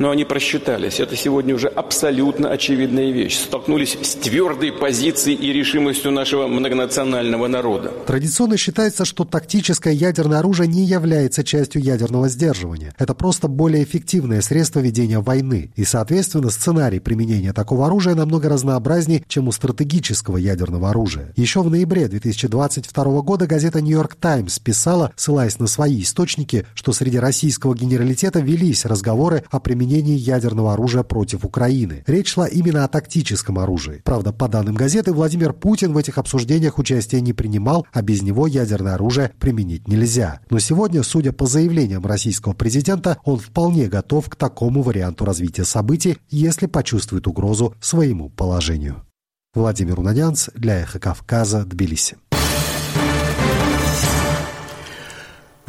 S11: но они просчитались. Это сегодня уже абсолютно очевидная вещь. Столкнулись с твердой позицией и решимостью нашего многонационального народа.
S3: Традиционно считается, что тактическое ядерное оружие не является частью ядерного сдерживания. Это просто более эффективное средство ведения войны. И, соответственно, сценарий применения такого оружия намного разнообразнее, чем у стратегического ядерного оружия. Еще в ноябре 2022 года газета «Нью-Йорк Таймс» писала, ссылаясь на свои источники, что среди российского генералитета велись разговоры о применении применении ядерного оружия против Украины. Речь шла именно о тактическом оружии. Правда, по данным газеты, Владимир Путин в этих обсуждениях участия не принимал, а без него ядерное оружие применить нельзя. Но сегодня, судя по заявлениям российского президента, он вполне готов к такому варианту развития событий, если почувствует угрозу своему положению. Владимир Унанянц для «Эхо Кавказа», Тбилиси.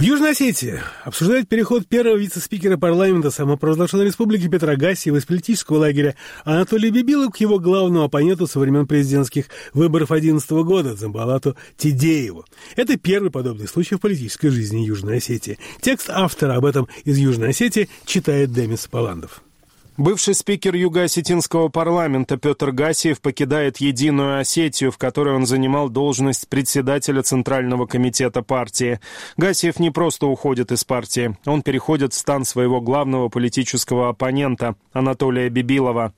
S1: В Южной Осетии обсуждают переход первого вице-спикера парламента самопровозглашенной республики Петра Гасиева из политического лагеря Анатолия Бибила к его главному оппоненту со времен президентских выборов 2011 года Дзамбалату Тидееву. Это первый подобный случай в политической жизни Южной Осетии. Текст автора об этом из Южной Осетии читает Демис Паландов.
S5: Бывший спикер Юго-Осетинского парламента Петр Гасиев покидает Единую Осетию, в которой он занимал должность председателя Центрального комитета партии. Гасиев не просто уходит из партии, он переходит в стан своего главного политического оппонента Анатолия Бибилова.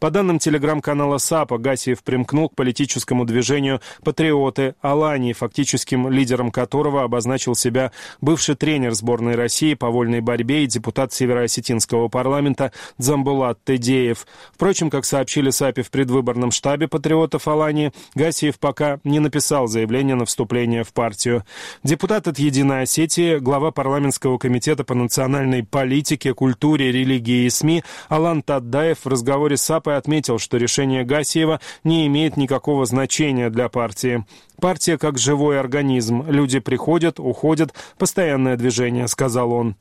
S5: По данным телеграм-канала САПа, Гасиев примкнул к политическому движению «Патриоты» Алании, фактическим лидером которого обозначил себя бывший тренер сборной России по вольной борьбе и депутат Североосетинского парламента Дзамб Булат Тедеев. Впрочем, как сообщили САПи в предвыборном штабе патриотов Алании, Гасиев пока не написал заявление на вступление в партию. Депутат от «Единой Осетии», глава парламентского комитета по национальной политике, культуре, религии и СМИ Алан Таддаев в разговоре с САПой отметил, что решение Гасиева не имеет никакого значения для партии. Партия как живой организм. Люди приходят, уходят, постоянное движение, сказал он.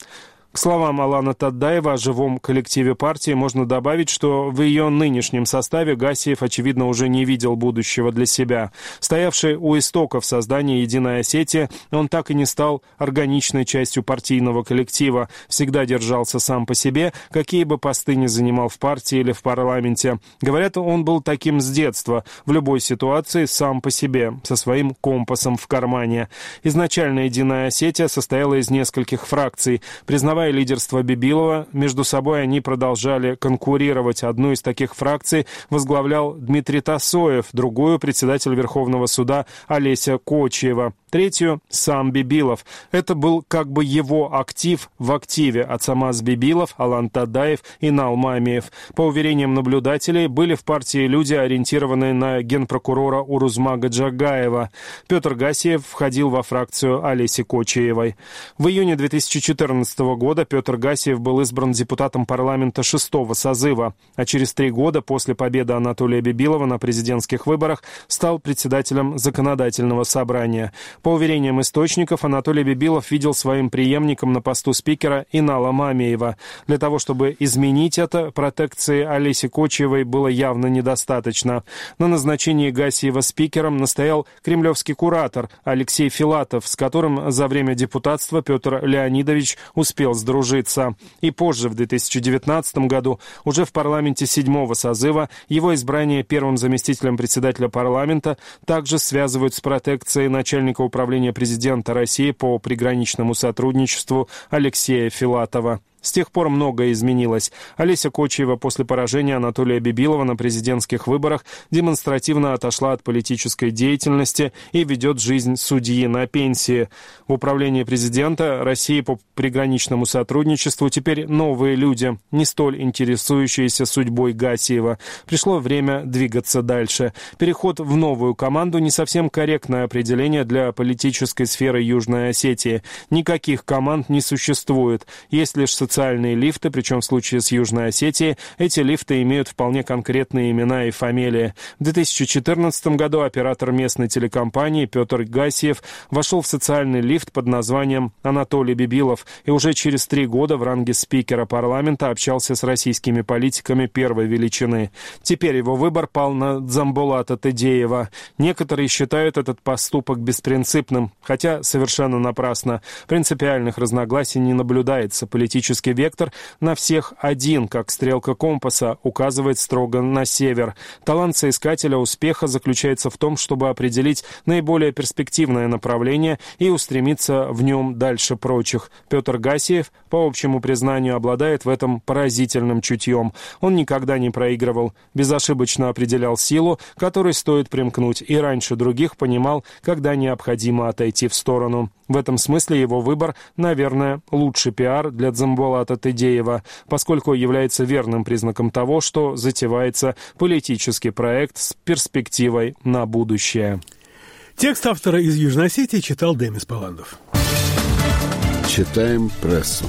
S5: К словам Алана Таддаева о живом коллективе партии можно добавить, что в ее нынешнем составе Гасиев, очевидно, уже не видел будущего для себя. Стоявший у истоков создания «Единой Осетии», он так и не стал органичной частью партийного коллектива, всегда держался сам по себе, какие бы посты ни занимал в партии или в парламенте. Говорят, он был таким с детства, в любой ситуации сам по себе, со своим компасом в кармане. Изначально «Единая Осетия» состояла из нескольких фракций, признавая Признавая лидерство Бибилова, между собой они продолжали конкурировать. Одну из таких фракций возглавлял Дмитрий Тасоев, другую — председатель Верховного суда Олеся Кочева. Третью — сам Бибилов. Это был как бы его актив в активе от Самаз Бибилов, Алан Тадаев и Налмамиев. По уверениям наблюдателей, были в партии люди, ориентированные на генпрокурора Урузмага Джагаева. Петр Гасиев входил во фракцию Олеси Кочеевой. В июне 2014 года года Петр Гасиев был избран депутатом парламента шестого созыва, а через три года после победы Анатолия Бибилова на президентских выборах стал председателем законодательного собрания. По уверениям источников, Анатолий Бибилов видел своим преемником на посту спикера Инала Мамеева. Для того, чтобы изменить это, протекции Олеси Кочевой было явно недостаточно. На назначении Гасиева спикером настоял кремлевский куратор Алексей Филатов, с которым за время депутатства Петр Леонидович успел сдружиться. И позже, в 2019 году, уже в парламенте седьмого созыва, его избрание первым заместителем председателя парламента также связывают с протекцией начальника управления президента России по приграничному сотрудничеству Алексея Филатова. С тех пор многое изменилось. Олеся Кочева после поражения Анатолия Бибилова на президентских выборах демонстративно отошла от политической деятельности и ведет жизнь судьи на пенсии. В управлении президента России по приграничному сотрудничеству теперь новые люди, не столь интересующиеся судьбой Гасиева. Пришло время двигаться дальше. Переход в новую команду не совсем корректное определение для политической сферы Южной Осетии. Никаких команд не существует. Есть лишь социальные лифты, причем в случае с Южной Осетией эти лифты имеют вполне конкретные имена и фамилии. В 2014 году оператор местной телекомпании Петр Гасиев вошел в социальный лифт под названием Анатолий Бибилов и уже через три года в ранге спикера парламента общался с российскими политиками первой величины. Теперь его выбор пал на Дзамбулата Тедеева. Некоторые считают этот поступок беспринципным, хотя совершенно напрасно. Принципиальных разногласий не наблюдается. Политический Географический вектор на всех один, как стрелка компаса, указывает строго на север. Талант соискателя успеха заключается в том, чтобы определить наиболее перспективное направление и устремиться в нем дальше прочих. Петр Гасиев, по общему признанию, обладает в этом поразительным чутьем. Он никогда не проигрывал, безошибочно определял силу, которой стоит примкнуть, и раньше других понимал, когда необходимо отойти в сторону. В этом смысле его выбор, наверное, лучший пиар для Дзамбулата Тедеева, поскольку является верным признаком того, что затевается политический проект с перспективой на будущее.
S1: Текст автора из Южной Осетии читал Демис Паландов.
S13: Читаем прессу.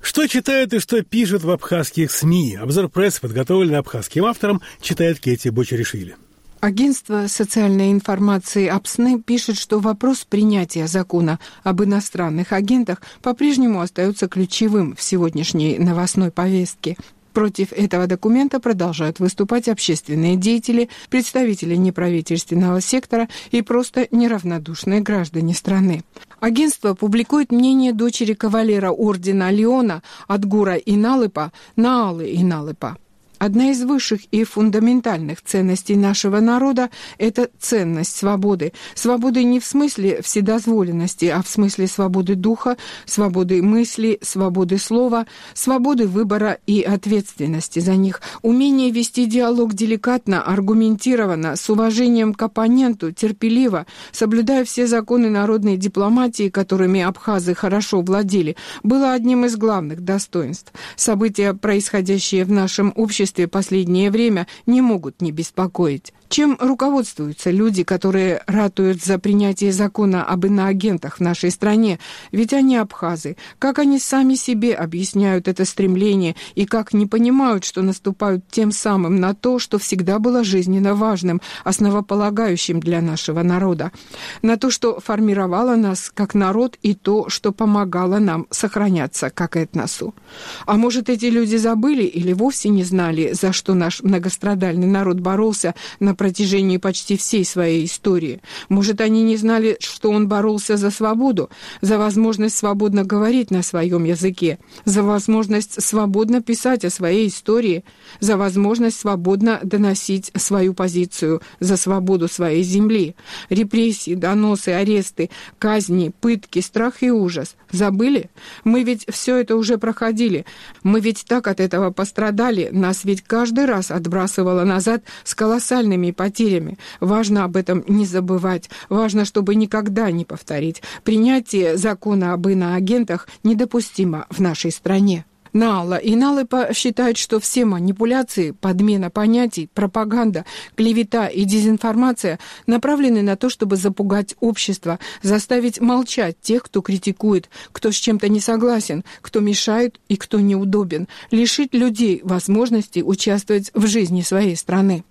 S1: Что читают и что пишут в абхазских СМИ? Обзор прессы, подготовленный абхазским автором, читает Кетти Бочеришвили.
S4: Агентство социальной информации АПСНы пишет, что вопрос принятия закона об иностранных агентах по-прежнему остается ключевым в сегодняшней новостной повестке. Против этого документа продолжают выступать общественные деятели, представители неправительственного сектора и просто неравнодушные граждане страны. Агентство публикует мнение дочери кавалера ордена Леона Адгура Иналыпа Наалы Иналыпа. Одна из высших и фундаментальных ценностей нашего народа – это ценность свободы. Свободы не в смысле вседозволенности, а в смысле свободы духа, свободы мысли, свободы слова, свободы выбора и ответственности за них. Умение вести диалог деликатно, аргументированно, с уважением к оппоненту, терпеливо, соблюдая все законы народной дипломатии, которыми абхазы хорошо владели, было одним из главных достоинств. События, происходящие в нашем обществе, обществе последнее время не могут не беспокоить. Чем руководствуются люди, которые ратуют за принятие закона об иноагентах в нашей стране? Ведь они абхазы. Как они сами себе объясняют это стремление и как не понимают, что наступают тем самым на то, что всегда было жизненно важным, основополагающим для нашего народа? На то, что формировало нас как народ и то, что помогало нам сохраняться как этносу. А может, эти люди забыли или вовсе не знали, за что наш многострадальный народ боролся на протяжении почти всей своей истории. Может, они не знали, что он боролся за свободу, за возможность свободно говорить на своем языке, за возможность свободно писать о своей истории, за возможность свободно доносить свою позицию, за свободу своей земли. Репрессии, доносы, аресты, казни, пытки, страх и ужас. Забыли? Мы ведь все это уже проходили. Мы ведь так от этого пострадали. Нас ведь каждый раз отбрасывало назад с колоссальными потерями. Важно об этом не забывать. Важно, чтобы никогда не повторить. Принятие закона об иноагентах недопустимо в нашей стране. Нала. И Налыпа считает, что все манипуляции, подмена понятий, пропаганда, клевета и дезинформация направлены на то, чтобы запугать общество, заставить молчать тех, кто критикует, кто с чем-то не согласен, кто мешает и кто неудобен, лишить людей возможности участвовать в жизни своей страны.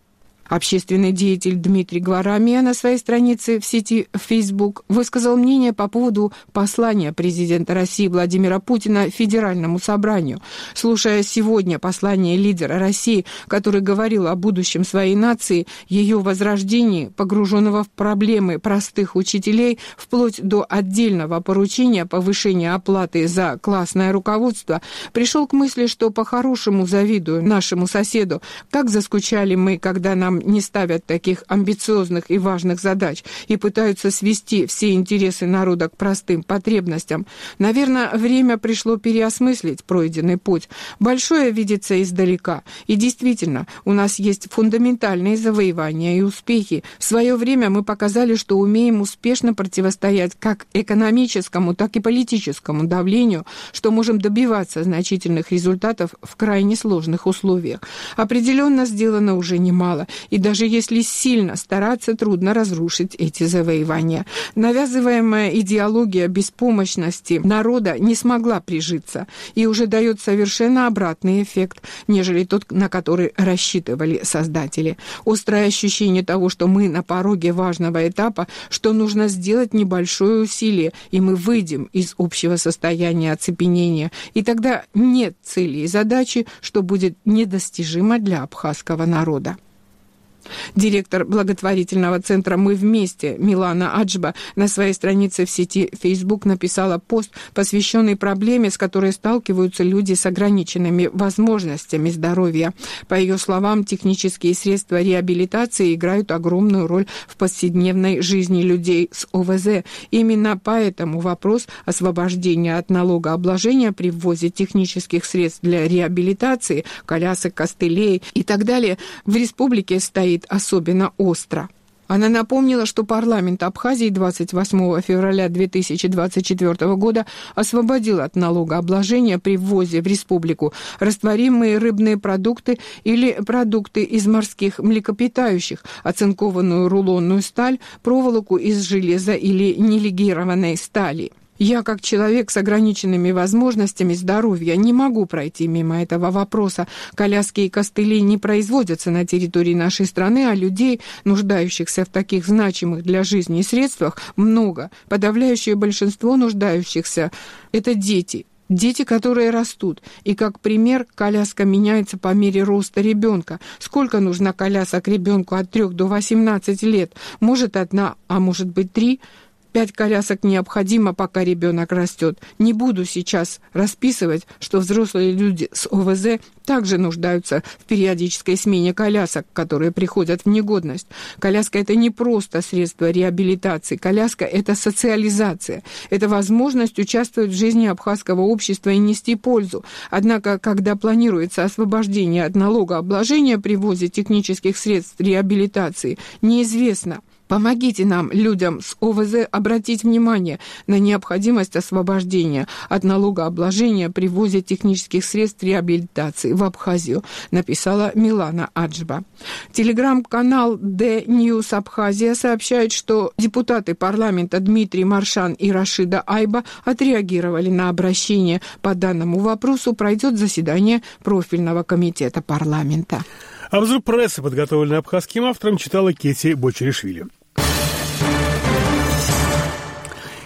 S4: Общественный деятель Дмитрий Гварамия на своей странице в сети Facebook высказал мнение по поводу послания президента России Владимира Путина Федеральному собранию. Слушая сегодня послание лидера России, который говорил о будущем своей нации, ее возрождении, погруженного в проблемы простых учителей, вплоть до отдельного поручения повышения оплаты за классное руководство, пришел к мысли, что по-хорошему завидую нашему соседу, как заскучали мы, когда нам не ставят таких амбициозных и важных задач и пытаются свести все интересы народа к простым потребностям. Наверное, время пришло переосмыслить пройденный путь. Большое видится издалека. И действительно, у нас есть фундаментальные завоевания и успехи. В свое время мы показали, что умеем успешно противостоять как экономическому, так и политическому давлению, что можем добиваться значительных результатов в крайне сложных условиях. Определенно сделано уже немало, и даже если сильно стараться, трудно разрушить эти завоевания. Навязываемая идеология беспомощности народа не смогла прижиться и уже дает совершенно обратный эффект, нежели тот, на который рассчитывали создатели. Острое ощущение того, что мы на пороге важного этапа, что нужно сделать небольшое усилие, и мы выйдем из общего состояния оцепенения. И тогда нет цели и задачи, что будет недостижимо для абхазского народа. Директор благотворительного центра «Мы вместе» Милана Аджба на своей странице в сети Facebook написала пост, посвященный проблеме, с которой сталкиваются люди с ограниченными возможностями здоровья. По ее словам, технические средства реабилитации играют огромную роль в повседневной жизни людей с ОВЗ. Именно поэтому вопрос освобождения от налогообложения при ввозе технических средств для реабилитации, колясок, костылей и так далее в республике стоит стоит особенно остро. Она напомнила, что парламент Абхазии 28 февраля 2024 года освободил от налогообложения при ввозе в республику растворимые рыбные продукты или продукты из морских млекопитающих, оцинкованную рулонную сталь, проволоку из железа или нелегированной стали – я, как человек с ограниченными возможностями здоровья, не могу пройти мимо этого вопроса. Коляски и костыли не производятся на территории нашей страны, а людей, нуждающихся в таких значимых для жизни средствах, много. Подавляющее большинство нуждающихся – это дети, Дети, которые растут. И как пример, коляска меняется по мере роста ребенка. Сколько нужно колясок ребенку от 3 до 18 лет? Может, одна, а может быть, три – Пять колясок необходимо, пока ребенок растет. Не буду сейчас расписывать, что взрослые люди с ОВЗ также нуждаются в периодической смене колясок, которые приходят в негодность. Коляска – это не просто средство реабилитации. Коляска – это социализация. Это возможность участвовать в жизни абхазского общества и нести пользу. Однако, когда планируется освобождение от налогообложения при ввозе технических средств реабилитации, неизвестно – Помогите нам, людям с ОВЗ, обратить внимание на необходимость освобождения от налогообложения при ввозе технических средств реабилитации в Абхазию, написала Милана Аджба. Телеграм-канал The News Абхазия сообщает, что депутаты парламента Дмитрий Маршан и Рашида Айба отреагировали на обращение. По данному вопросу пройдет заседание профильного комитета парламента.
S1: Обзор прессы, подготовленный абхазским автором, читала Кети Бочеришвили.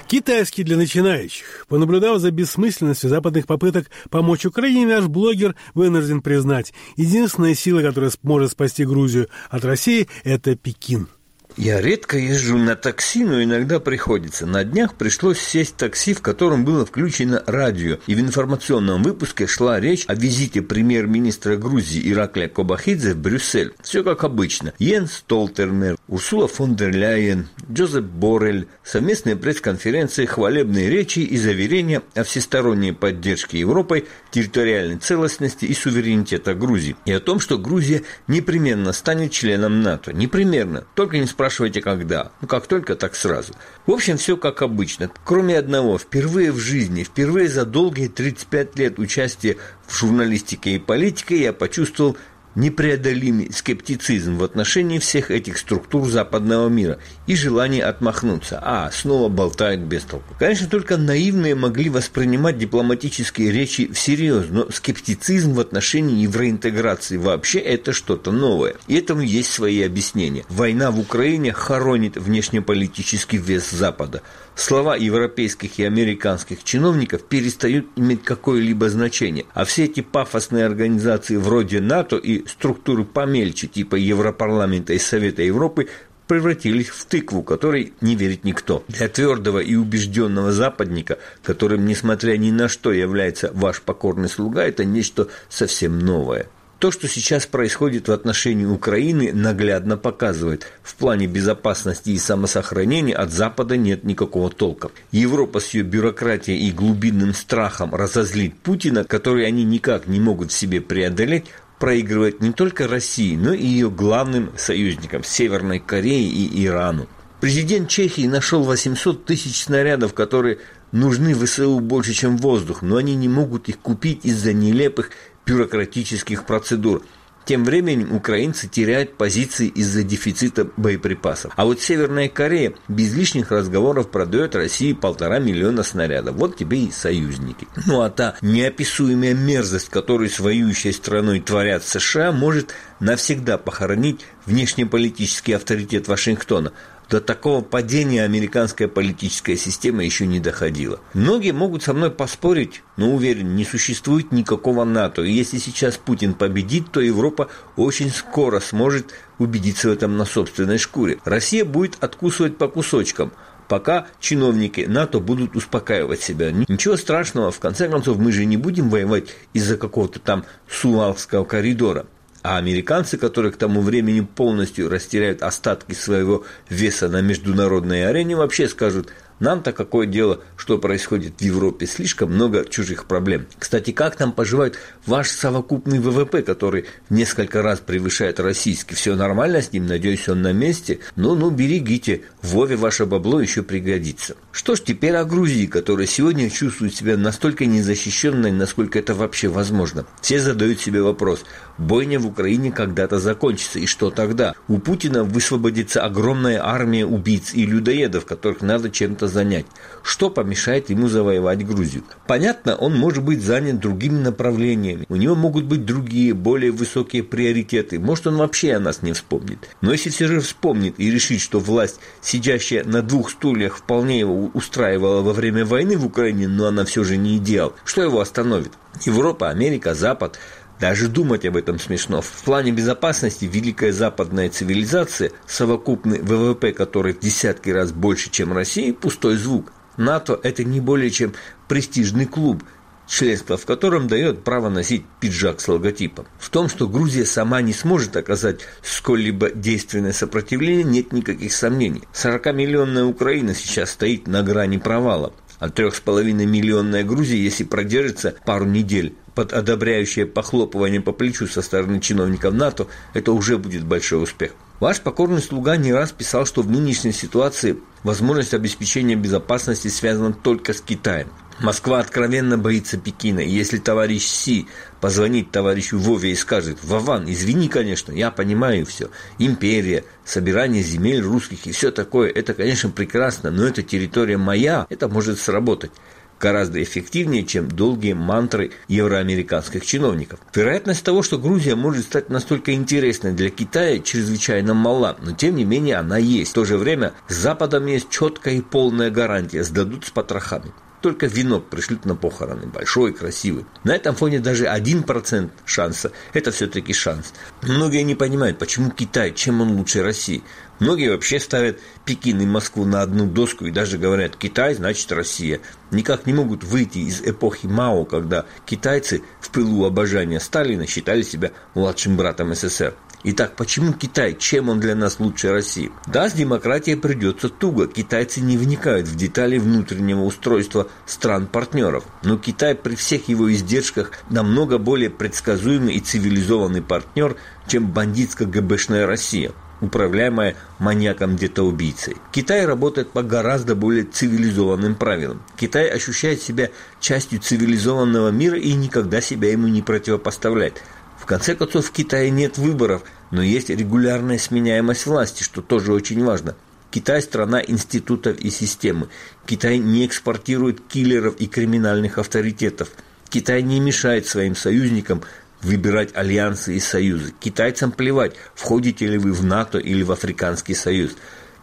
S1: Китайский для начинающих. Понаблюдав за бессмысленностью западных попыток помочь Украине, наш блогер вынужден признать, единственная сила, которая может спасти Грузию от России, это Пекин.
S13: Я редко езжу на такси, но иногда приходится. На днях пришлось сесть в такси, в котором было включено радио, и в информационном выпуске шла речь о визите премьер-министра Грузии Ираклия Кобахидзе в Брюссель. Все как обычно. Йен Столтермер, Урсула фон дер Ляйен, Джозеп Борель, совместные пресс-конференции, хвалебные речи и заверения о всесторонней поддержке Европой территориальной целостности и суверенитета Грузии. И о том, что Грузия непременно станет членом НАТО. Непременно. Только не спрашивайте спрашиваете, когда. Ну, как только, так сразу. В общем, все как обычно. Кроме одного, впервые в жизни, впервые за долгие 35 лет участия в журналистике и политике я почувствовал непреодолимый скептицизм в отношении всех этих структур западного мира и желание отмахнуться. А, снова болтают без толку. Конечно, только наивные могли воспринимать дипломатические речи всерьез, но скептицизм в отношении евроинтеграции вообще это что-то новое. И этому есть свои объяснения. Война в Украине хоронит внешнеполитический вес Запада слова европейских и американских чиновников перестают иметь какое-либо значение. А все эти пафосные организации вроде НАТО и структуры помельче, типа Европарламента и Совета Европы, превратились в тыкву, которой не верит никто. Для твердого и убежденного западника, которым, несмотря ни на что, является ваш покорный слуга, это нечто совсем новое. То, что сейчас происходит в отношении Украины, наглядно показывает, в плане безопасности и самосохранения от Запада нет никакого толка. Европа с ее бюрократией и глубинным страхом разозлить Путина, который они никак не могут в себе преодолеть, проигрывает не только России, но и ее главным союзникам – Северной Корее и Ирану. Президент Чехии нашел 800 тысяч снарядов, которые нужны ВСУ больше, чем воздух, но они не могут их купить из-за нелепых бюрократических процедур. Тем временем украинцы теряют позиции из-за дефицита боеприпасов. А вот Северная Корея без лишних разговоров продает России полтора миллиона снарядов. Вот тебе и союзники. Ну а та неописуемая мерзость, которую с воюющей страной творят США, может навсегда похоронить внешнеполитический авторитет Вашингтона до такого падения американская политическая система еще не доходила. Многие могут со мной поспорить, но уверен, не существует никакого НАТО. И если сейчас Путин победит, то Европа очень скоро сможет убедиться в этом на собственной шкуре. Россия будет откусывать по кусочкам – пока чиновники НАТО будут успокаивать себя. Ничего страшного, в конце концов, мы же не будем воевать из-за какого-то там Сувалского коридора. А американцы, которые к тому времени полностью растеряют остатки своего веса на международной арене, вообще скажут – нам-то какое дело, что происходит в Европе? Слишком много чужих проблем. Кстати, как там поживает ваш совокупный ВВП, который несколько раз превышает российский? Все нормально с ним? Надеюсь, он на месте? Ну-ну, берегите. Вове ваше бабло еще пригодится. Что ж, теперь о Грузии, которая сегодня чувствует себя настолько незащищенной, насколько это вообще возможно. Все задают себе вопрос. Бойня в Украине когда-то закончится. И что тогда? У Путина высвободится огромная армия убийц и людоедов, которых надо чем-то занять. Что помешает ему завоевать Грузию? Понятно, он может быть занят другими направлениями. У него могут быть другие, более высокие приоритеты. Может, он вообще о нас не вспомнит. Но если все же вспомнит и решит, что власть, сидящая на двух стульях, вполне его устраивала во время войны в Украине, но она все же не идеал, что его остановит? Европа, Америка, Запад – даже думать об этом смешно. В плане безопасности великая западная цивилизация, совокупный ВВП который в десятки раз больше, чем Россия, пустой звук. НАТО – это не более чем престижный клуб, членство в котором дает право носить пиджак с логотипом. В том, что Грузия сама не сможет оказать сколь-либо действенное сопротивление, нет никаких сомнений. 40-миллионная Украина сейчас стоит на грани провала, а 3,5 миллионная Грузия, если продержится пару недель, под одобряющее похлопывание по плечу со стороны чиновников НАТО, это уже будет большой успех. Ваш покорный слуга не раз писал, что в нынешней ситуации возможность обеспечения безопасности связана только с Китаем. Москва откровенно боится Пекина, и если товарищ Си позвонит товарищу Вове и скажет «Вован, извини, конечно, я понимаю все, империя, собирание земель русских и все такое, это, конечно, прекрасно, но это территория моя, это может сработать» гораздо эффективнее, чем долгие мантры евроамериканских чиновников. Вероятность того, что Грузия может стать настолько интересной для Китая, чрезвычайно мала, но тем не менее она есть. В то же время с Западом есть четкая и полная гарантия, сдадут с потрохами только венок пришлют на похороны, большой, красивый. На этом фоне даже один процент шанса – это все-таки шанс. Многие не понимают, почему Китай, чем он лучше России. Многие вообще ставят Пекин и Москву на одну доску и даже говорят «Китай значит Россия». Никак не могут выйти из эпохи Мао, когда китайцы в пылу обожания Сталина считали себя младшим братом СССР. Итак, почему Китай? Чем он для нас лучше России? Да, с демократией придется туго. Китайцы не вникают в детали внутреннего устройства стран-партнеров. Но Китай при всех его издержках намного более предсказуемый и цивилизованный партнер, чем бандитско-ГБшная Россия управляемая маньяком где-то убийцей. Китай работает по гораздо более цивилизованным правилам. Китай ощущает себя частью цивилизованного мира и никогда себя ему не противопоставляет конце концов, в Китае нет выборов, но есть регулярная сменяемость власти, что тоже очень важно. Китай – страна институтов и системы. Китай не экспортирует киллеров и криминальных авторитетов. Китай не мешает своим союзникам выбирать альянсы и союзы. Китайцам плевать, входите ли вы в НАТО или в Африканский союз.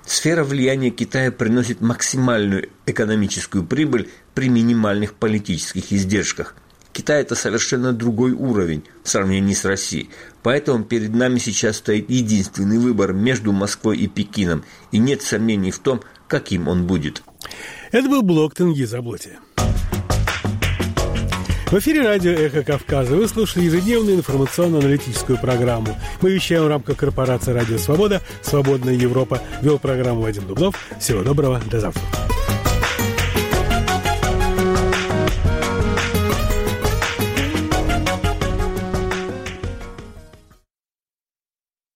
S13: Сфера влияния Китая приносит максимальную экономическую прибыль при минимальных политических издержках – Китай – это совершенно другой уровень в сравнении с Россией. Поэтому перед нами сейчас стоит единственный выбор между Москвой и Пекином, и нет сомнений в том, каким он будет.
S1: Это был блог Тенги Заботи. В эфире радио «Эхо Кавказа» вы слушали ежедневную информационно-аналитическую программу. Мы вещаем в рамках корпорации «Радио Свобода», «Свободная Европа». Вел программу Вадим Дубнов. Всего доброго, до завтра.